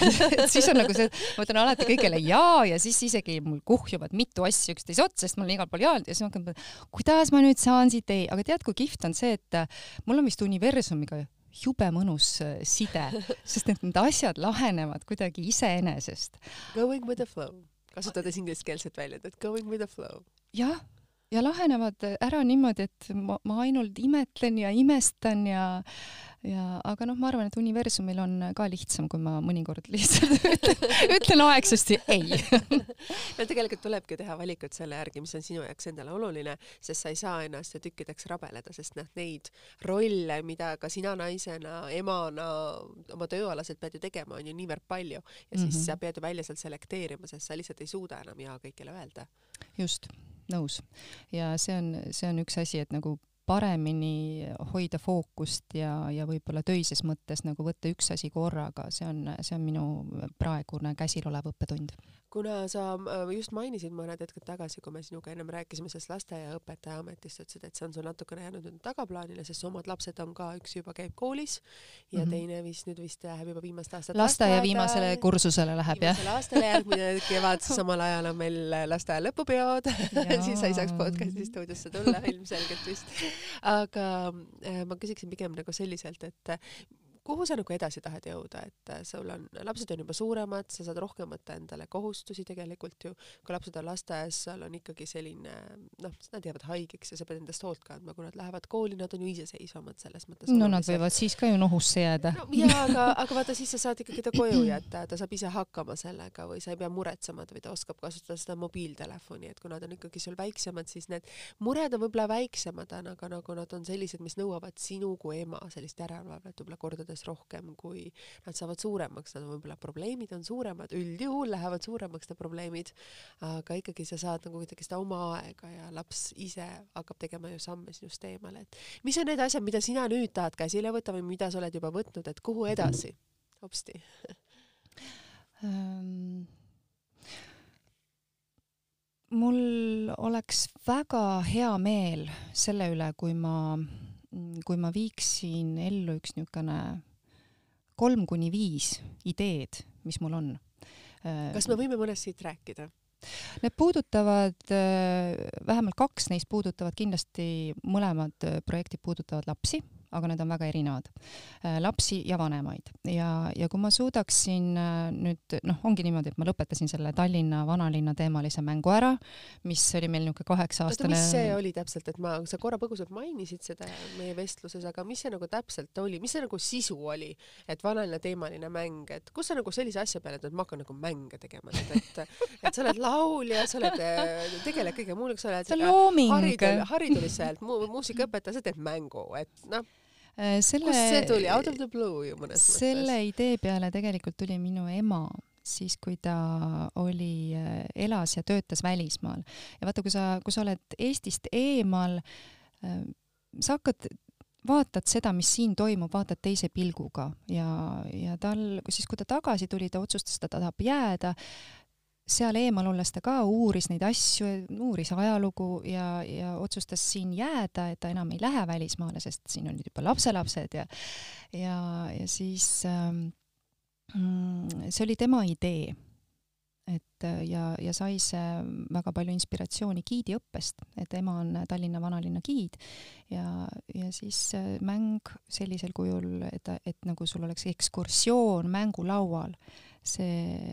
Speaker 2: Siis on nagu see, ma ütlen alati kõigele jaa ja siis isegi mul kuhjuvad mitu asja üksteise otsa, sest ma olen igal pool jaa ja siis ma hakkan, kuidas ma nüüd saan siit ei, aga tead, kui kihvt on see, et mul on vist universumiga jube mõnus äh, side, sest et need asjad lahenevad kuidagi iseenesest.
Speaker 1: Going with the flow kasutades ingliskeelset väljendit, going with the flow.
Speaker 2: jah, ja lahenevad ära niimoodi, et ma, ma ainult imetlen ja imestan ja ja aga noh, ma arvan, et universumil on ka lihtsam, kui ma mõnikord lihtsalt ütlen, ütlen aegsasti ei
Speaker 1: no tegelikult tulebki teha valikut selle järgi, mis on sinu jaoks endale oluline, sest sa ei saa ennast tükkideks rabeleda, sest noh, neid rolle, mida ka sina naisena, emana oma tööalaselt pead ju tegema, on ju niivõrd palju ja siis mm -hmm. sa pead ju välja sealt selekteerima, sest sa lihtsalt ei suuda enam jaa kõigile öelda.
Speaker 2: just, nõus. ja see on, see on üks asi, et nagu paremini hoida fookust ja, ja võib-olla töises mõttes nagu võtta üks asi korraga, see on, see on minu praegune käsil olev õppetund
Speaker 1: kuna sa äh, just mainisid mõned hetked tagasi, kui me sinuga ennem rääkisime sellest lasteaiaõpetaja ametist, ütlesid, et see on sul natukene jäänud nüüd tagaplaanile, sest su omad lapsed on ka, üks juba käib koolis ja mm -hmm. teine vist nüüd vist läheb juba viimast aastat
Speaker 2: lasteaia viimasele kursusele läheb jah?
Speaker 1: aastale järgmine kevad, samal ajal on meil lasteaia lõpupeod siis sa ei saaks podcast'i stuudiosse tulla ilmselgelt vist. aga äh, ma küsiksin pigem nagu selliselt, et kuhu sa nagu edasi tahad jõuda, et äh, sul on, lapsed on juba suuremad, sa saad rohkem võtta endale kohustusi tegelikult ju, kui lapsed on lasteaias, seal on ikkagi selline noh, nad jäävad haigeks ja sa pead endast hoolt kandma, kui nad lähevad kooli, nad on ju iseseisvamad selles mõttes.
Speaker 2: no nad võivad siis ka ju nohusse jääda
Speaker 1: no,. jaa, aga, aga vaata, siis sa saad ikkagi ta koju jätta, ta saab ise hakkama sellega või sa ei pea muretsema või ta oskab kasutada seda mobiiltelefoni, et kui nad on ikkagi sul väiksemad, siis need mured on võib-olla väiksemad, aga nagu nad on sellised, mis nõuavad sinu kui ema sellist järelevalvet võib-olla kordades umbes rohkem, kui nad saavad suuremaks, nad võib-olla probleemid on suuremad, üldjuhul lähevad suuremaks need probleemid, aga ikkagi sa saad nagu kuidagi seda oma aega ja laps ise hakkab tegema ju samme sinust eemale, et mis on need asjad, mida sina nüüd tahad käsile võtta või mida sa oled juba võtnud, et kuhu edasi hopsti um...?
Speaker 2: mul oleks väga hea meel selle üle, kui ma, kui ma viiksin ellu üks niisugune kolm kuni viis ideed, mis mul on.
Speaker 1: kas me võime mõnest siit rääkida?
Speaker 2: Need puudutavad, vähemalt kaks neist puudutavad kindlasti, mõlemad projektid puudutavad lapsi aga need on väga erinevad. Äh, lapsi ja vanemaid ja, ja kui ma suudaksin äh, nüüd noh, ongi niimoodi, et ma lõpetasin selle Tallinna vanalinna teemalise mängu ära, mis oli meil niisugune kaheksa-aastane.
Speaker 1: mis see oli täpselt, et ma, sa korra põgusalt mainisid seda meie vestluses, aga mis see nagu täpselt oli, mis see nagu sisu oli, et vanalinna teemaline mäng, et kus sa nagu sellise asja peale, et ma hakkan nagu mänge tegema nüüd, et, et sa oled laulja, sa oled, äh, tegeled kõige muuga, sa oled haridul, hariduliselt mu, muusikaõpetaja, sa teed mängu, et noh
Speaker 2: Äh, selle,
Speaker 1: kust see tuli, out of the blue ju mõnes
Speaker 2: mõttes? selle idee peale tegelikult tuli minu ema siis, kui ta oli, äh, elas ja töötas välismaal. ja vaata, kui sa, kui sa oled Eestist eemal, äh, sa hakkad vaatad seda, mis siin toimub, vaatad teise pilguga ja, ja tal, siis kui ta tagasi tuli, ta otsustas, et ta tahab jääda seal eemal olles ta ka uuris neid asju, uuris ajalugu ja, ja otsustas siin jääda, et ta enam ei lähe välismaale, sest siin olid juba lapselapsed ja ja, ja siis ähm, mm, see oli tema idee. et ja, ja sai see väga palju inspiratsiooni giidiõppest, et ema on Tallinna vanalinna giid ja, ja siis äh, mäng sellisel kujul, et, et nagu sul oleks ekskursioon mängulaual, see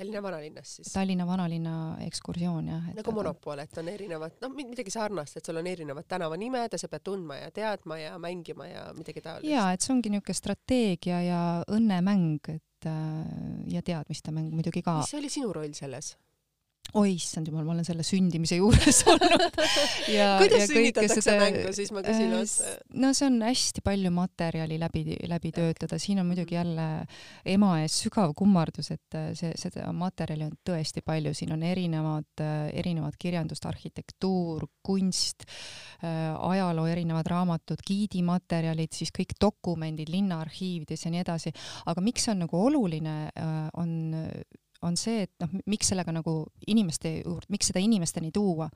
Speaker 1: Tallinna vanalinnas siis?
Speaker 2: Tallinna vanalinna ekskursioon jah.
Speaker 1: nagu Monopol, et on erinevad, noh, midagi sarnast, et sul on erinevad tänavanimed ja sa pead tundma ja teadma ja mängima ja midagi taolist.
Speaker 2: jaa, et see ongi niisugune strateegia ja õnnemäng, et äh, ja teadmiste mäng muidugi ka.
Speaker 1: mis oli sinu roll selles?
Speaker 2: Oi issand jumal, ma olen selle sündimise juures olnud.
Speaker 1: kuidas sünnitatakse seda... mängu, siis ma küsin äh, otsa.
Speaker 2: no see on hästi palju materjali läbi, läbi töötada, siin on muidugi jälle ema ees sügav kummardus, et äh, see, seda materjali on tõesti palju, siin on erinevad, äh, erinevad kirjandust, arhitektuur, kunst, ajaloo erinevad raamatud, giidimaterjalid, siis kõik dokumendid linnaarhiivides ja nii edasi. aga miks see on nagu oluline, on on see, et noh, miks sellega nagu inimeste juurde, miks seda inimesteni tuua,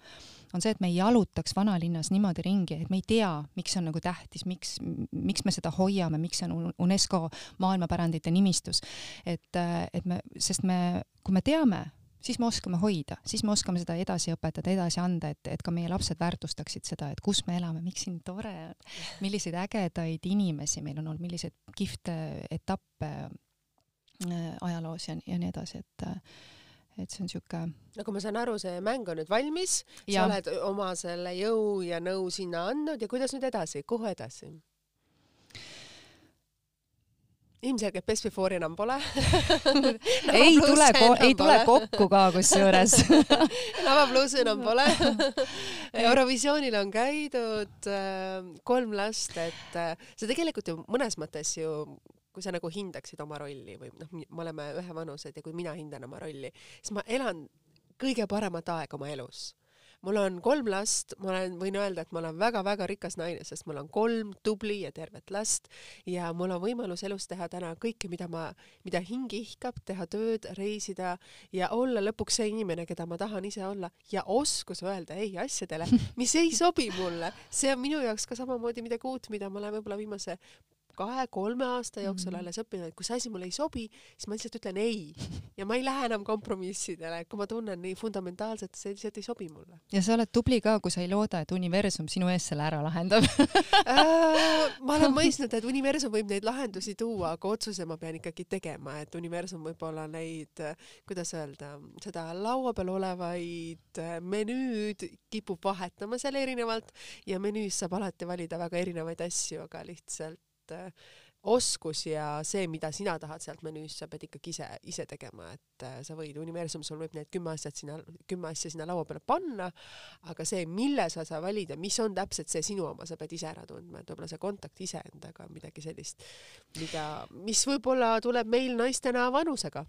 Speaker 2: on see, et me ei jalutaks vanalinnas niimoodi ringi, et me ei tea, miks see on nagu tähtis, miks, miks me seda hoiame, miks see on UNESCO maailmapärandite nimistus. et, et me, sest me, kui me teame, siis me oskame hoida, siis me oskame seda edasi õpetada, edasi anda, et, et ka meie lapsed väärtustaksid seda, et kus me elame, miks siin tore on, milliseid ägedaid inimesi meil on olnud, milliseid kihvte etappe ajaloos ja, ja nii edasi, et et see on sihuke.
Speaker 1: nagu ma saan aru, see mäng on nüüd valmis, sa oled oma selle jõu ja nõu sinna andnud ja kuidas nüüd edasi, kuhu edasi? ilmselgelt Best Before'i enam pole.
Speaker 2: Ei tule, ei tule kokku ka kusjuures.
Speaker 1: Lava pluss enam pole. Eurovisioonil on käidud äh, kolm last, et äh, see tegelikult ju mõnes mõttes ju kui sa nagu hindaksid oma rolli või noh, me oleme ühevanused ja kui mina hindan oma rolli, siis ma elan kõige paremat aega oma elus mul on kolm last, ma olen, võin öelda, et ma olen väga-väga rikas naine, sest mul on kolm tubli ja tervet last ja mul on võimalus elus teha täna kõike, mida ma, mida hing ihkab, teha tööd, reisida ja olla lõpuks see inimene, keda ma tahan ise olla ja oskus öelda ei asjadele, mis ei sobi mulle. see on minu jaoks ka samamoodi midagi uut, mida ma olen võib-olla viimase kahe-kolme aasta jooksul mm -hmm. alles õppinud, et kui see asi mulle ei sobi, siis ma lihtsalt ütlen ei ja ma ei lähe enam kompromissidele, kui ma tunnen nii fundamentaalselt, see lihtsalt ei sobi mulle.
Speaker 2: ja sa oled tubli ka, kui sa ei looda, et universum sinu eest selle ära lahendab
Speaker 1: äh, ma olen mõistnud, et universum võib neid lahendusi tuua, aga otsuse ma pean ikkagi tegema, et universum võib-olla neid, kuidas öelda, seda laua peal olevaid menüüd kipub vahetama seal erinevalt ja menüüs saab alati valida väga erinevaid asju, aga lihtsalt et äh, oskus ja see, mida sina tahad sealt menüüst, sa pead ikkagi ise, ise tegema, et äh, sa võid, universum sul võib need kümme asjat sinna, kümme asja sinna laua peale panna, aga see, mille sa sa valid ja mis on täpselt see sinu oma, sa pead ise ära tundma, et võib-olla see kontakt iseendaga on midagi sellist, mida, mis võib-olla tuleb meil naistena vanusega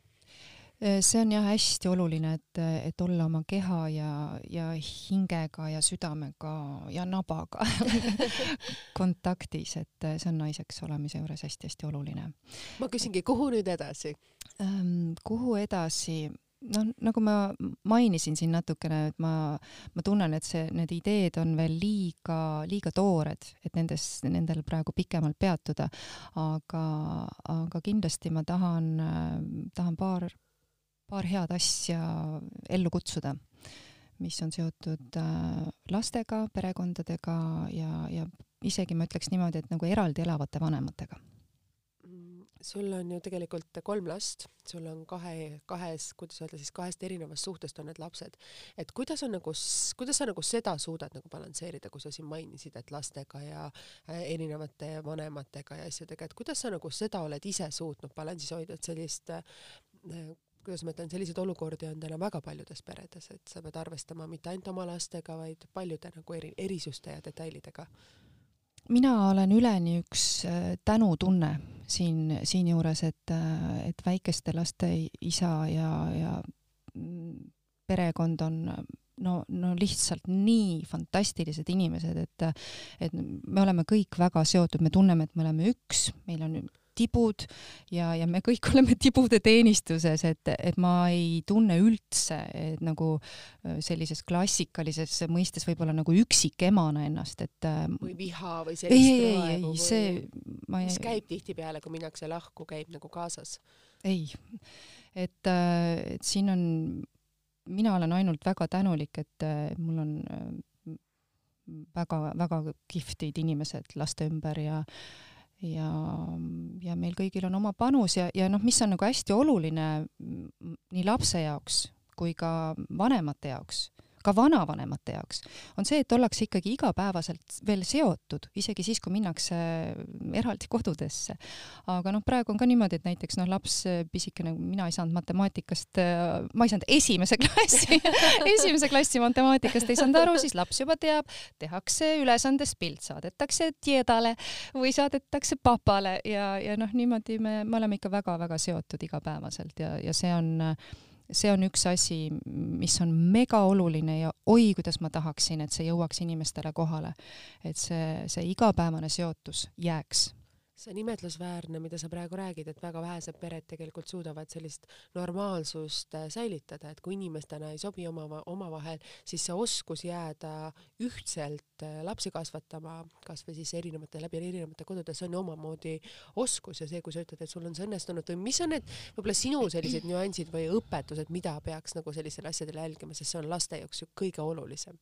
Speaker 2: see on jah hästi oluline, et, et olla oma keha ja, ja hingega ja südamega ja nabaga kontaktis, et äh, see on naiseks olemise juures hästi-hästi oluline.
Speaker 1: ma küsingi, kuhu nüüd edasi
Speaker 2: ähm,? kuhu edasi? noh, nagu ma mainisin siin natukene, et ma, ma tunnen, et see, need ideed on veel liiga, liiga toored, et nendes, nendel praegu pikemalt peatuda, aga, aga kindlasti ma tahan, tahan paar paar head asja ellu kutsuda, mis on seotud äh, lastega, perekondadega ja, ja isegi ma ütleks niimoodi, et nagu eraldi elavate vanematega
Speaker 1: sul on ju tegelikult kolm last, sul on kahe, kahes, kuidas öelda siis kahest erinevast suhtest on need lapsed. et kuidas on nagu, kuidas sa nagu seda suudad nagu balansseerida, kui sa siin mainisid, et lastega ja äh, erinevate vanematega ja asjadega, et kuidas sa nagu seda oled ise suutnud balansis hoida, et sellist äh, kuidas ma ütlen, selliseid olukordi on täna väga paljudes peredes, et sa pead arvestama mitte ainult oma lastega, vaid paljude nagu eri, erisuste ja detailidega.
Speaker 2: mina olen üleni üks äh, tänutunne siin, siinjuures, et, äh, et väikeste laste isa ja, ja perekond on no, no lihtsalt nii fantastilised inimesed, et, et me oleme kõik väga seotud, me tunneme, et me oleme üks, meil on tibud ja, ja me kõik oleme tibude teenistuses, et, et ma ei tunne üldse et nagu äh, sellises klassikalises mõistes võib-olla nagu üksikemana ennast, et
Speaker 1: äh, või viha või sellist
Speaker 2: ei, ei, ei, see
Speaker 1: ma ei mis käib tihtipeale, kui minnakse lahku, käib nagu kaasas?
Speaker 2: ei, et, äh, et siin on, mina olen ainult väga tänulik, et mul on väga-väga kihvtid inimesed laste ümber ja ja, ja meil kõigil on oma panus ja, ja noh, mis on nagu hästi oluline nii lapse jaoks kui ka vanemate jaoks, ka vanavanemate jaoks, on see, et ollakse ikkagi igapäevaselt veel seotud, isegi siis, kui minnakse eraldi kodudesse. aga noh, praegu on ka niimoodi, et näiteks noh, laps pisikene, mina ei saanud matemaatikast, ma ei saanud esimese klassi esimese klassi matemaatikast ei saanud aru, siis laps juba teab, tehakse ülesandest pilt, saadetakse diedale või saadetakse papale ja, ja noh, niimoodi me, me oleme ikka väga-väga seotud igapäevaselt ja, ja see on see on üks asi, mis on mega oluline ja oi, kuidas ma tahaksin, et see jõuaks inimestele kohale. et see, see igapäevane seotus jääks
Speaker 1: see on imetlusväärne, mida sa praegu räägid, et väga vähesed pered tegelikult suudavad sellist normaalsust äh, säilitada, et kui inimestena ei sobi oma, omavahel, siis see oskus jääda ühtselt äh, lapsi kasvatama, kasvõi siis erinevate, läbi erinevate kodude, see on omamoodi oskus ja see, kui sa ütled, et sul on see õnnestunud või mis on need võib-olla sinu sellised nüansid või õpetused, mida peaks nagu sellistel asjadel jälgima, sest see on laste jaoks ju kõige olulisem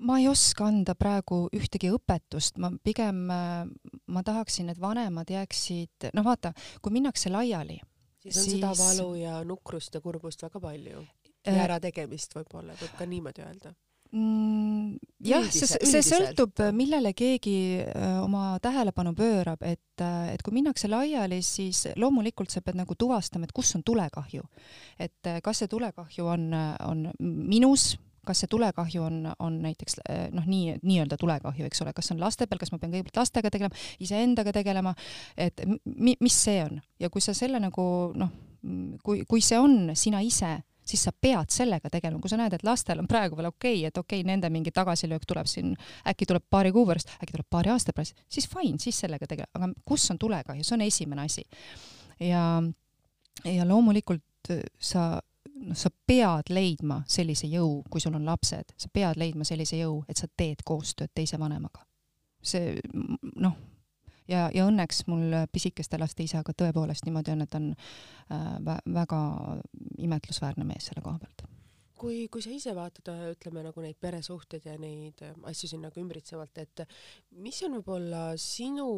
Speaker 2: ma ei oska anda praegu ühtegi õpetust, ma pigem, ma tahaksin, et vanemad jääksid, noh vaata, kui minnakse laiali,
Speaker 1: siis on siis... seda valu ja nukrust ja kurbust väga palju ja äh, ärategemist võib-olla, võib ka niimoodi öelda
Speaker 2: mm,? jah, see, see sõltub, millele keegi äh, oma tähelepanu pöörab, et, äh, et kui minnakse laiali, siis loomulikult sa pead nagu tuvastama, et kus on tulekahju. et kas see tulekahju on, on minus, kas see tulekahju on, on näiteks noh, nii, nii-öelda tulekahju, eks ole, kas on laste peal, kas ma pean kõigepealt lastega tegelema, iseendaga tegelema, et mi, mis see on? Ja kui sa selle nagu noh, kui, kui see on sina ise siis sa pead sellega tegelema, kui sa näed, et lastel on praegu veel okei okay,, et okei okay,, nende mingi tagasilöök tuleb siin, äkki tuleb paari kuu pärast, äkki tuleb paari aasta pärast, siis fine, siis sellega tegele, aga kus on tulekahju, see on esimene asi. ja, ja loomulikult sa noh, sa pead leidma sellise jõu, kui sul on lapsed, sa pead leidma sellise jõu, et sa teed koostööd teise vanemaga. see noh, ja, ja õnneks mul pisikeste laste isaga tõepoolest niimoodi on, et on äh, väga imetlusväärne mees selle koha pealt
Speaker 1: kui, kui sa ise vaatad, ütleme nagu neid peresuhteid ja neid äh, asju siin nagu ümbritsevalt, et mis on võib-olla sinu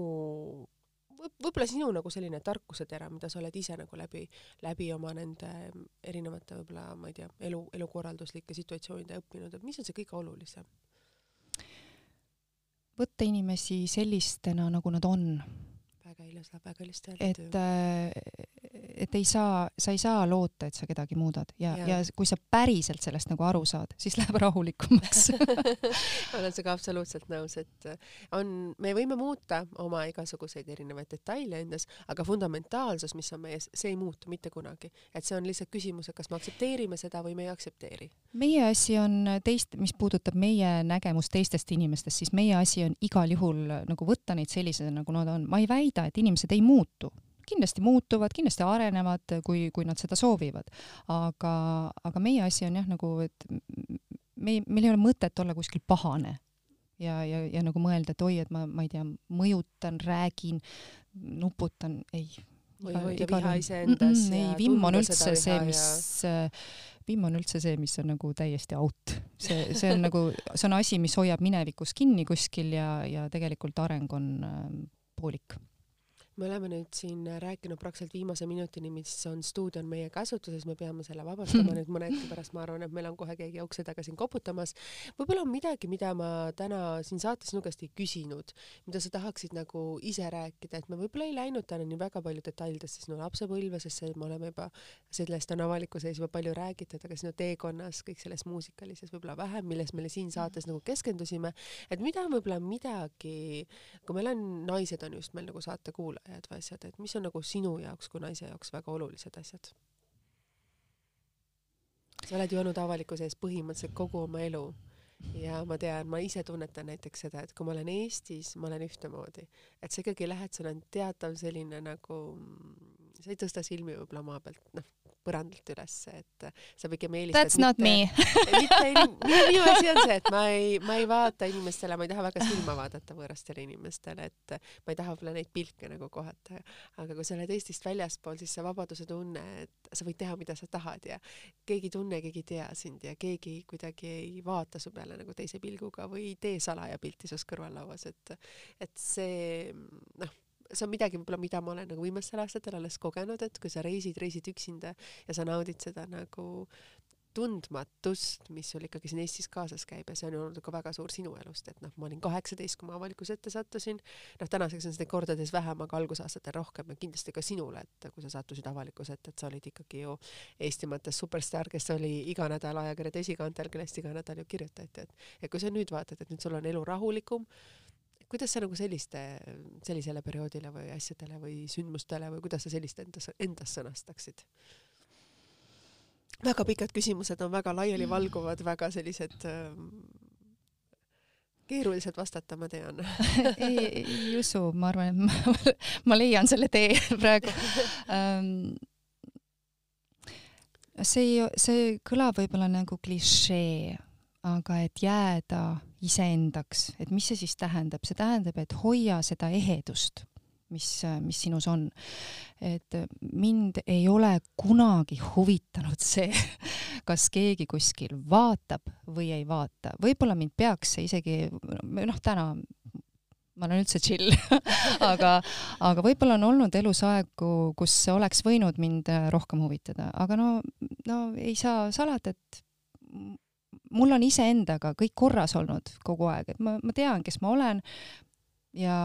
Speaker 1: võib-olla sinu nagu selline tarkusetera, mida sa oled ise nagu läbi, läbi oma nende erinevate võib-olla, ma ei tea, elu, elukorralduslike situatsioonide õppinud, et mis on see kõige olulisem?
Speaker 2: võtta inimesi sellistena, nagu nad on.
Speaker 1: Väga ilus, väga ilusti öeldud.
Speaker 2: et, äh, et ei saa, sa ei saa loota, et sa kedagi muudad ja, ja., ja kui sa päriselt sellest nagu aru saad, siis läheb rahulikumaks
Speaker 1: olen sinuga absoluutselt nõus, et on, me võime muuta oma igasuguseid erinevaid detaile endas, aga fundamentaalsus, mis on mees, see ei muutu mitte kunagi. et see on lihtsalt küsimus, et kas me aktsepteerime seda või me ei aktsepteeri.
Speaker 2: meie asi on teist, mis puudutab meie nägemust teistest inimestest, siis meie asi on igal juhul nagu võtta neid sellisena, nagu nad on. ma ei väida, et inimesed ei muutu kindlasti muutuvad, kindlasti arenevad, kui, kui nad seda soovivad. aga, aga meie asi on jah, nagu, et me, meil ei ole mõtet olla kuskil pahane ja, ja, ja nagu mõelda, et oi, et ma, ma ei tea, mõjutan, räägin, nuputan, ei.
Speaker 1: või hoida viha iseendas
Speaker 2: mm,. ei, vimm on üldse see, mis ja vimm on üldse see, mis on nagu täiesti out. see, see on nagu, see on asi, mis hoiab minevikus kinni kuskil ja, ja tegelikult areng on äh, poolik
Speaker 1: me oleme nüüd siin rääkinud praktiliselt viimase minutini, mis on stuudio on meie käsutuses, me peame selle vabastama nüüd mõne hetke pärast, ma arvan, et meil on kohe keegi ukse taga siin koputamas. võib-olla on midagi, mida ma täna siin saates sinu käest ei küsinud, mida sa tahaksid nagu ise rääkida, et me võib-olla ei läinud täna nii väga palju detailidesse sinu lapsepõlve, sest see, me oleme juba, sellest on avalikkuse ees juba palju räägitud, aga sinu teekonnas kõik selles muusikalises võib-olla vähem, milles me siin saates nagu keskendusime, et mida võib-olla midagi, kui meil on, naised on just meil nagu saate või asjad, et mis on nagu sinu jaoks kui naise jaoks väga olulised asjad? sa oled ju olnud avalikkuse ees põhimõtteliselt kogu oma elu ja ma tean, ma ise tunnetan näiteks seda, et kui ma olen Eestis, ma olen ühtemoodi, et sa ikkagi lähed, sul on teatav selline nagu, sa ei tõsta silmi võib-olla maa pealt, noh, põrandalt ülesse, et sa pigem eelistad
Speaker 2: That's not
Speaker 1: mitte,
Speaker 2: me
Speaker 1: mitte inim-, minu asi on see, et ma ei, ma ei vaata inimestele, ma ei taha väga silma vaadata võõrastele inimestele, et ma ei taha võib-olla neid pilke nagu kohata. aga kui sa oled Eestist väljaspool, siis see vabaduse tunne, et sa võid teha, mida sa tahad ja keegi ei tunne, keegi ei tea sind ja keegi kuidagi ei vaata su peale nagu teise pilguga või ei tee salaja pilti sinust kõrvallauas, et et see noh see on midagi võib-olla, mida ma olen nagu viimastel aastatel alles kogenud, et kui sa reisid, reisid üksinda ja sa naudid seda nagu tundmatust, mis sul ikkagi siin Eestis kaasas käib ja see on olnud ka väga suur sinu elust, et noh, ma olin kaheksateist, kui ma avalikkuse ette sattusin, noh, tänaseks on seda kordades vähem, aga algusaastatel rohkem ja kindlasti ka sinule, et kui sa sattusid avalikkuse ette, et sa olid ikkagi ju Eesti mõttes superstaar, kes oli iga nädal ajakirjade esikaantel, kellest iga nädal ju kirjutati, et ja kui sa nüüd vaatad, et nüüd sul on elu rahulikum, kuidas sa nagu selliste, sellisele perioodile või asjadele või sündmustele või kuidas sa sellist endas, endas sõnastaksid? väga pikad küsimused on väga laialivalguvad, väga sellised äh, keerulised vastata, ma tean
Speaker 2: ei, ei usu, ma arvan, et ma, ma leian selle tee praegu um, see, see kõlab võib-olla nagu klišee aga et jääda iseendaks, et mis see siis tähendab, see tähendab, et hoia seda ehedust, mis, mis sinus on. et mind ei ole kunagi huvitanud see, kas keegi kuskil vaatab või ei vaata, võib-olla mind peaks see isegi, noh, täna ma olen üldse chill aga, aga võib-olla on olnud elus aegu, kus oleks võinud mind rohkem huvitada, aga no, no ei saa salata, et mul on iseendaga kõik korras olnud kogu aeg, et ma, ma tean, kes ma olen ja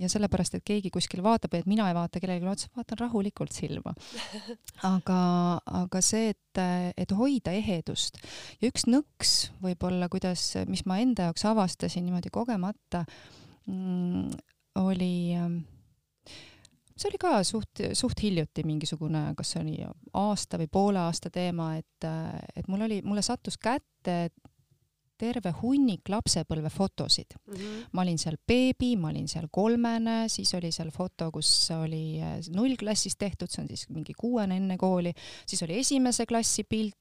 Speaker 2: ja sellepärast, et keegi kuskil vaatab ja et mina ei vaata kellelegi otsa, vaatan rahulikult silma. aga, aga see, et, et hoida ehedust ja üks nõks võib-olla, kuidas, mis ma enda jaoks avastasin niimoodi kogemata mm,, oli see oli ka suht, suht hiljuti mingisugune, kas see oli aasta või poole aasta teema, et, et mul oli, mulle sattus kätte terve hunnik lapsepõlvefotosid mm. -hmm. ma olin seal beebi, ma olin seal kolmene, siis oli seal foto, kus oli äh, nullklassis tehtud, see on siis mingi kuuene enne kooli, siis oli esimese klassi pilt,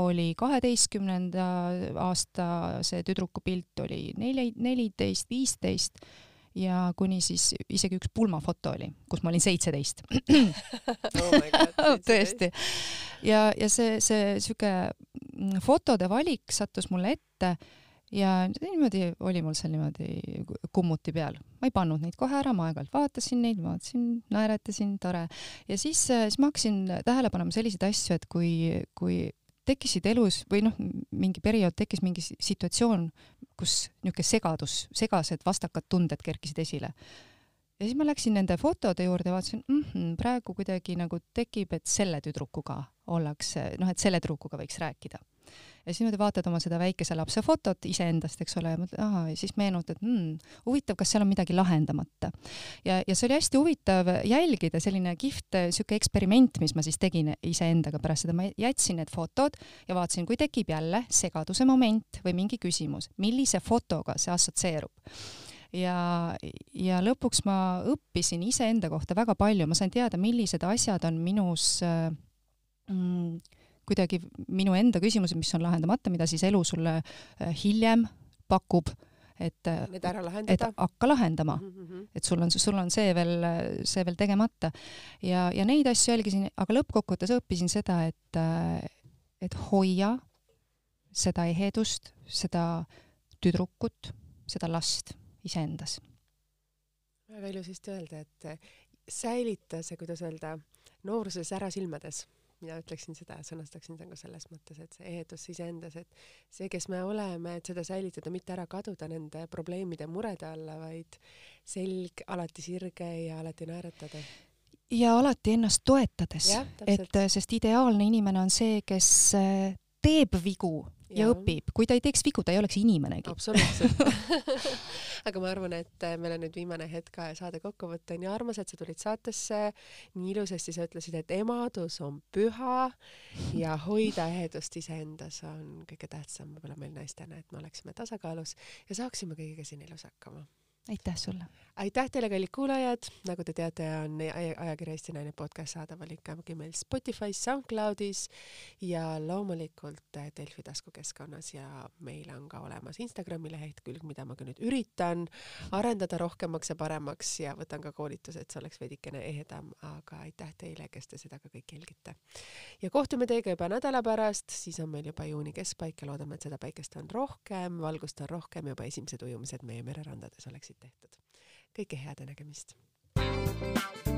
Speaker 2: oli kaheteistkümnenda aasta see tüdruku pilt oli neli, neliteist, viisteist ja kuni siis isegi üks pulmafoto oli, kus ma olin seitseteist
Speaker 1: oh
Speaker 2: tõesti. ja, ja see, see sihuke fotode valik sattus mulle ette ja niimoodi oli mul seal niimoodi kummuti peal. ma ei pannud neid kohe ära, ma aeg-ajalt vaatasin neid, vaatasin, naeratasin, tore. ja siis, siis ma hakkasin tähele panema selliseid asju, et kui, kui tekkisid elus või noh, mingi periood tekkis mingi situatsioon, kus niisugune segadus, segased vastakad tunded kerkisid esile. ja siis ma läksin nende fotode juurde vaatasin mm, -hmm, praegu kuidagi nagu tekib, et selle tüdrukuga ollakse, noh, et selle tüdrukuga võiks rääkida ja siis niimoodi vaatad oma seda väikese lapse fotot iseendast, eks ole, ja mõtled, ahah, ja siis meenutad hmm,, huvitav, kas seal on midagi lahendamata. ja, ja see oli hästi huvitav jälgida, selline kihvt sihuke eksperiment, mis ma siis tegin iseendaga pärast seda, ma jätsin need fotod ja vaatasin, kui tekib jälle segaduse moment või mingi küsimus, millise fotoga see assotsieerub. Ja, ja lõpuks ma õppisin iseenda kohta väga palju, ma sain teada, millised asjad on minus äh, mm, kuidagi minu enda küsimused, mis on lahendamata, mida siis elu sulle äh, hiljem pakub, et,
Speaker 1: äh, Need ära lahendada.
Speaker 2: et hakka lahendama mm. -hmm. et sul on, sul on see veel, see veel tegemata. ja, ja neid asju jälgisin, aga lõppkokkuvõttes õppisin seda, et, äh, et hoia seda ehedust, seda tüdrukut, seda last iseendas.
Speaker 1: väga ilusasti öelda, et säilita see, kuidas öelda, nooruses ära silmades mina ütleksin seda, sõnastaksin nagu selles mõttes, et see ehedus iseendas, et see, kes me oleme, et seda säilitada, mitte ära kaduda nende probleemide, murede alla, vaid selg alati sirge ja alati naeratada.
Speaker 2: ja alati ennast toetades, et sest ideaalne inimene on see, kes äh, teeb vigu ja, ja õpib, kui ta ei teeks vigu, ta ei oleks inimenegi.
Speaker 1: absoluutselt. Aga ma arvan, et äh, meil on nüüd viimane hetk saade kokku võtta, nii armas, et sa tulid saatesse, nii ilusasti sa ütlesid, et emadus on püha ja hoida ehedust iseendas on kõige tähtsam võib-olla meil naistena, et me oleksime tasakaalus ja saaksime kõigega siin elus hakkama.
Speaker 2: Aitäh sulle!
Speaker 1: Aitäh teile, kallid kuulajad, nagu te teate, on ajakiri Eesti Naine podcast saadaval ikkagi meil Spotify's, SoundCloudis ja loomulikult Delfi taskukeskkonnas ja meil on ka olemas Instagrami lehekülg, mida ma ka nüüd üritan arendada rohkemaks ja paremaks ja võtan ka koolituse, et see oleks veidikene ehedam, aga aitäh teile, kes te seda ka kõik jälgite. ja kohtume teiega juba nädala pärast, siis on meil juba juuni keskpaik ja loodame, et seda päikest on rohkem, valgust on rohkem, juba esimesed ujumised meie mererandades oleksid tehtud. Kõike head ja nägemist! thank you